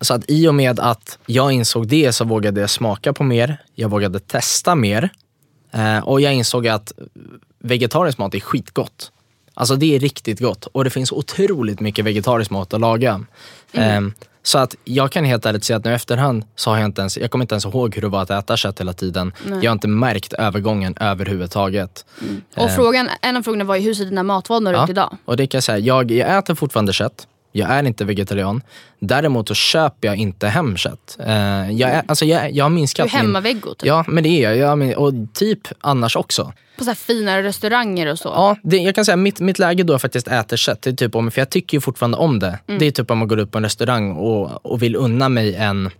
så att i och med att jag insåg det så vågade jag smaka på mer. Jag vågade testa mer. Eh, och jag insåg att vegetarisk mat är skitgott. Alltså det är riktigt gott. Och det finns otroligt mycket vegetarisk mat att laga. Eh, så att jag kan helt ärligt säga att nu efterhand så har jag inte ens, jag kommer inte ens ihåg hur det var att äta kött hela tiden. Jag har inte märkt övergången överhuvudtaget. Och frågan, en av frågorna var ju hur ser dina matvanor ut idag? Och det kan jag säga, jag, jag äter fortfarande kött. Jag är inte vegetarian. Däremot så köper jag inte hem kött. Eh, jag, är, alltså jag, jag har Du minskat är hemmaveggo typ. Ja, men det är jag. jag. min- Och typ annars också. På så finare restauranger och så. Ja, det, jag kan säga mitt, mitt läge då jag faktiskt äter kött, det är typ om, för jag tycker ju fortfarande om det. Det är typ om man går upp på en restaurang och, och vill unna mig en,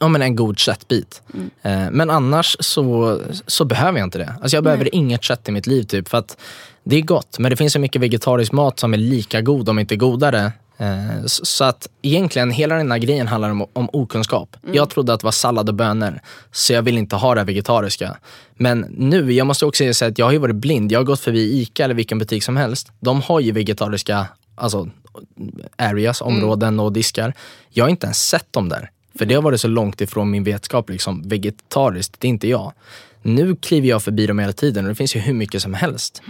ja, men en god köttbit. Eh, men annars så, så behöver jag inte det. Alltså jag behöver inget kött i mitt liv typ för att det är gott. Men det finns så mycket vegetarisk mat som är lika god om inte godare. Eh, så, att egentligen hela den här grejen handlar om, om okunskap. Jag trodde att det var sallad och bönor, så jag vill inte ha det vegetariska. Men nu, jag måste också säga att jag har ju varit blind. Jag har gått förbi ICA eller vilken butik som helst. De har ju vegetariska alltså, areas, områden och diskar. Jag har inte ens sett dem där. För det har varit så långt ifrån min vetskap. Liksom, vegetariskt, det är inte jag. Nu kliver jag förbi dem hela tiden och det finns ju hur mycket som helst.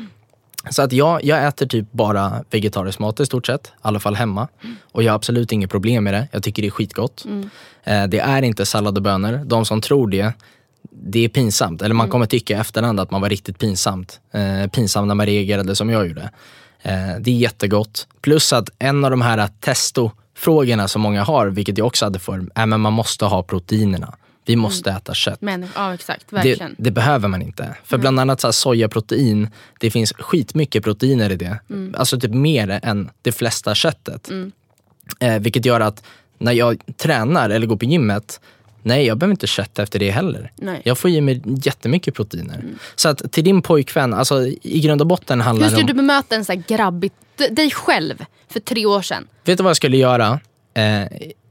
Så att jag, jag äter typ bara vegetarisk mat i stort sett, i alla fall hemma. Och jag har absolut inget problem med det. Jag tycker det är skitgott. Eh, det är inte sallad och bönor. De som tror det, det är pinsamt. Eller man Mm. kommer tycka i efterhand att man var riktigt pinsamt. Eh, pinsam när man reagerade som jag gjorde. Eh, det är jättegott. Plus att en av de här testofrågorna som många har, vilket jag också hade för, är att man måste ha proteinerna. Vi måste äta kött. Men, ja exakt, Det, verkligen. det behöver man inte. För bland annat så sojaprotein, det finns skitmycket proteiner i det. Mm. Alltså typ mer än det flesta köttet. Eh, vilket gör att när jag tränar eller går på gymmet, nej jag behöver inte kött efter det heller. Nej. Mm. Jag får i mig jättemycket proteiner. Så att till din pojkvän, alltså i grund och botten handlar Hur det skulle om... du bemöta en så här grabbig, dig själv för tre år sedan? Vet du vad jag skulle göra? Eh,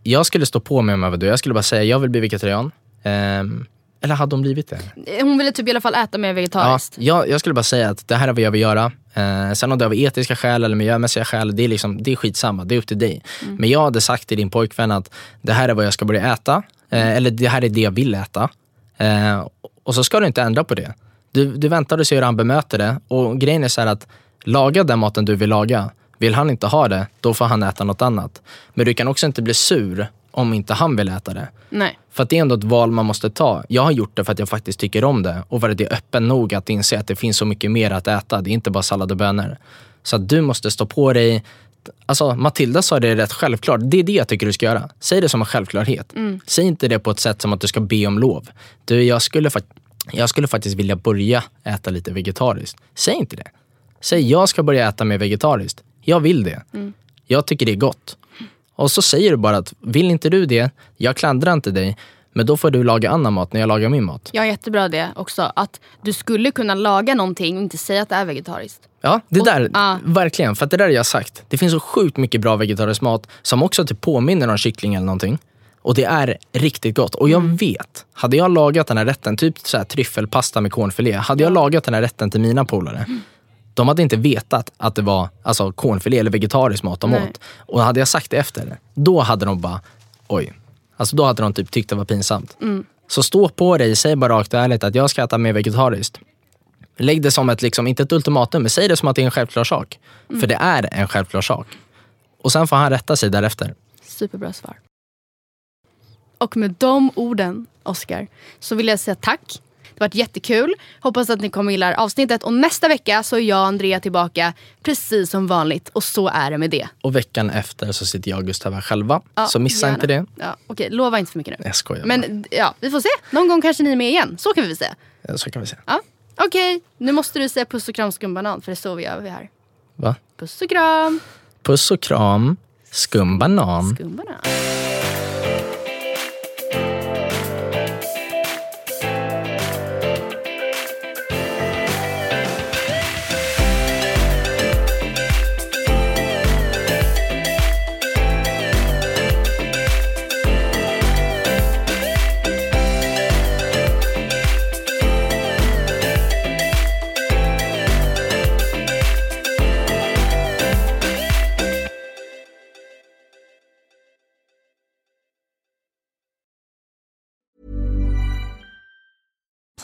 jag skulle stå på mig om jag var du. Jag skulle bara säga, jag vill bli vegetarian. Ehm, eller hade hon blivit det? Hon ville typ i alla fall äta mer Ja, vegetariskt. jag, jag skulle bara säga att det här är vad jag vill göra. Eh, sen om det är av etiska skäl eller miljömässiga skäl, det är, liksom, det är skitsamma. Det är upp till dig. Men jag hade sagt till din pojkvän att det här är vad jag ska börja äta. Eh, eller det här är det jag vill äta. Eh, och så ska du inte ändra på det. Du, du väntar och ser hur han bemöter det. Och grejen är så att laga den maten du vill laga. Vill han inte ha det, då får han äta något annat. Men du kan också inte bli sur om inte han vill äta det. Nej. För det är ändå ett val man måste ta. Jag har gjort det för att jag faktiskt tycker om det och för att jag är öppen nog att inse att det finns så mycket mer att äta. Det är inte bara sallad och bönor. Så att du måste stå på dig. Alltså Matilda sa det rätt självklart. Det är det jag tycker du ska göra. Säg det som en självklarhet. Säg inte det på ett sätt som att du ska be om lov. Du, jag skulle, jag skulle faktiskt vilja börja äta lite vegetariskt. Säg inte det. Säg jag ska börja äta mer vegetariskt. Jag vill det. Jag tycker det är gott. Och så säger du bara att vill inte du det, jag klandrar inte dig, men då får du laga annan mat när jag lagar min mat. Jag har jättebra det också. Att du skulle kunna laga någonting och inte säga att det är vegetariskt. Ja, det Och- där, ja. verkligen. För det där har jag sagt. Det finns så sjukt mycket bra vegetarisk mat som också typ påminner om kyckling eller någonting. Och det är riktigt gott. Och jag Mm. vet, hade jag lagat den här rätten, typ så här tryffelpasta med cornfilé. Hade jag lagat den här rätten till mina polare, Mm. De hade inte vetat att det var alltså, cornfilé eller vegetarisk mat de Nej. åt. Och hade jag sagt det efter, då hade de bara, oj. Alltså då hade de typ tyckt det var pinsamt. Mm. Så stå på dig, säg bara rakt och ärligt att jag ska äta mer vegetariskt. Lägg det som ett, liksom, inte ett ultimatum, men säg det som att det är en självklar sak. För det är en självklar sak. Och sen får han rätta sig därefter. Superbra svar. Och med de orden, Oscar, så vill jag säga tack. Det har varit jättekul. Hoppas att ni kommer gilla avsnittet. Och nästa vecka så är jag och Andrea tillbaka precis som vanligt. Och så är det med det. Och veckan efter så sitter jag och Gustav här själva. Ja, så missa gärna. inte det. Ja, okej, lova inte för mycket nu. Jag skojar bara. Men ja, vi får se. Någon gång kanske ni är med igen. Så kan vi väl säga. Ja, Så kan vi se. Ja. Okej, nu måste du säga puss och kram skumbanan för det är så vi gör vi här. Va? Puss och kram Puss och kram, skumbanan. skumbanan.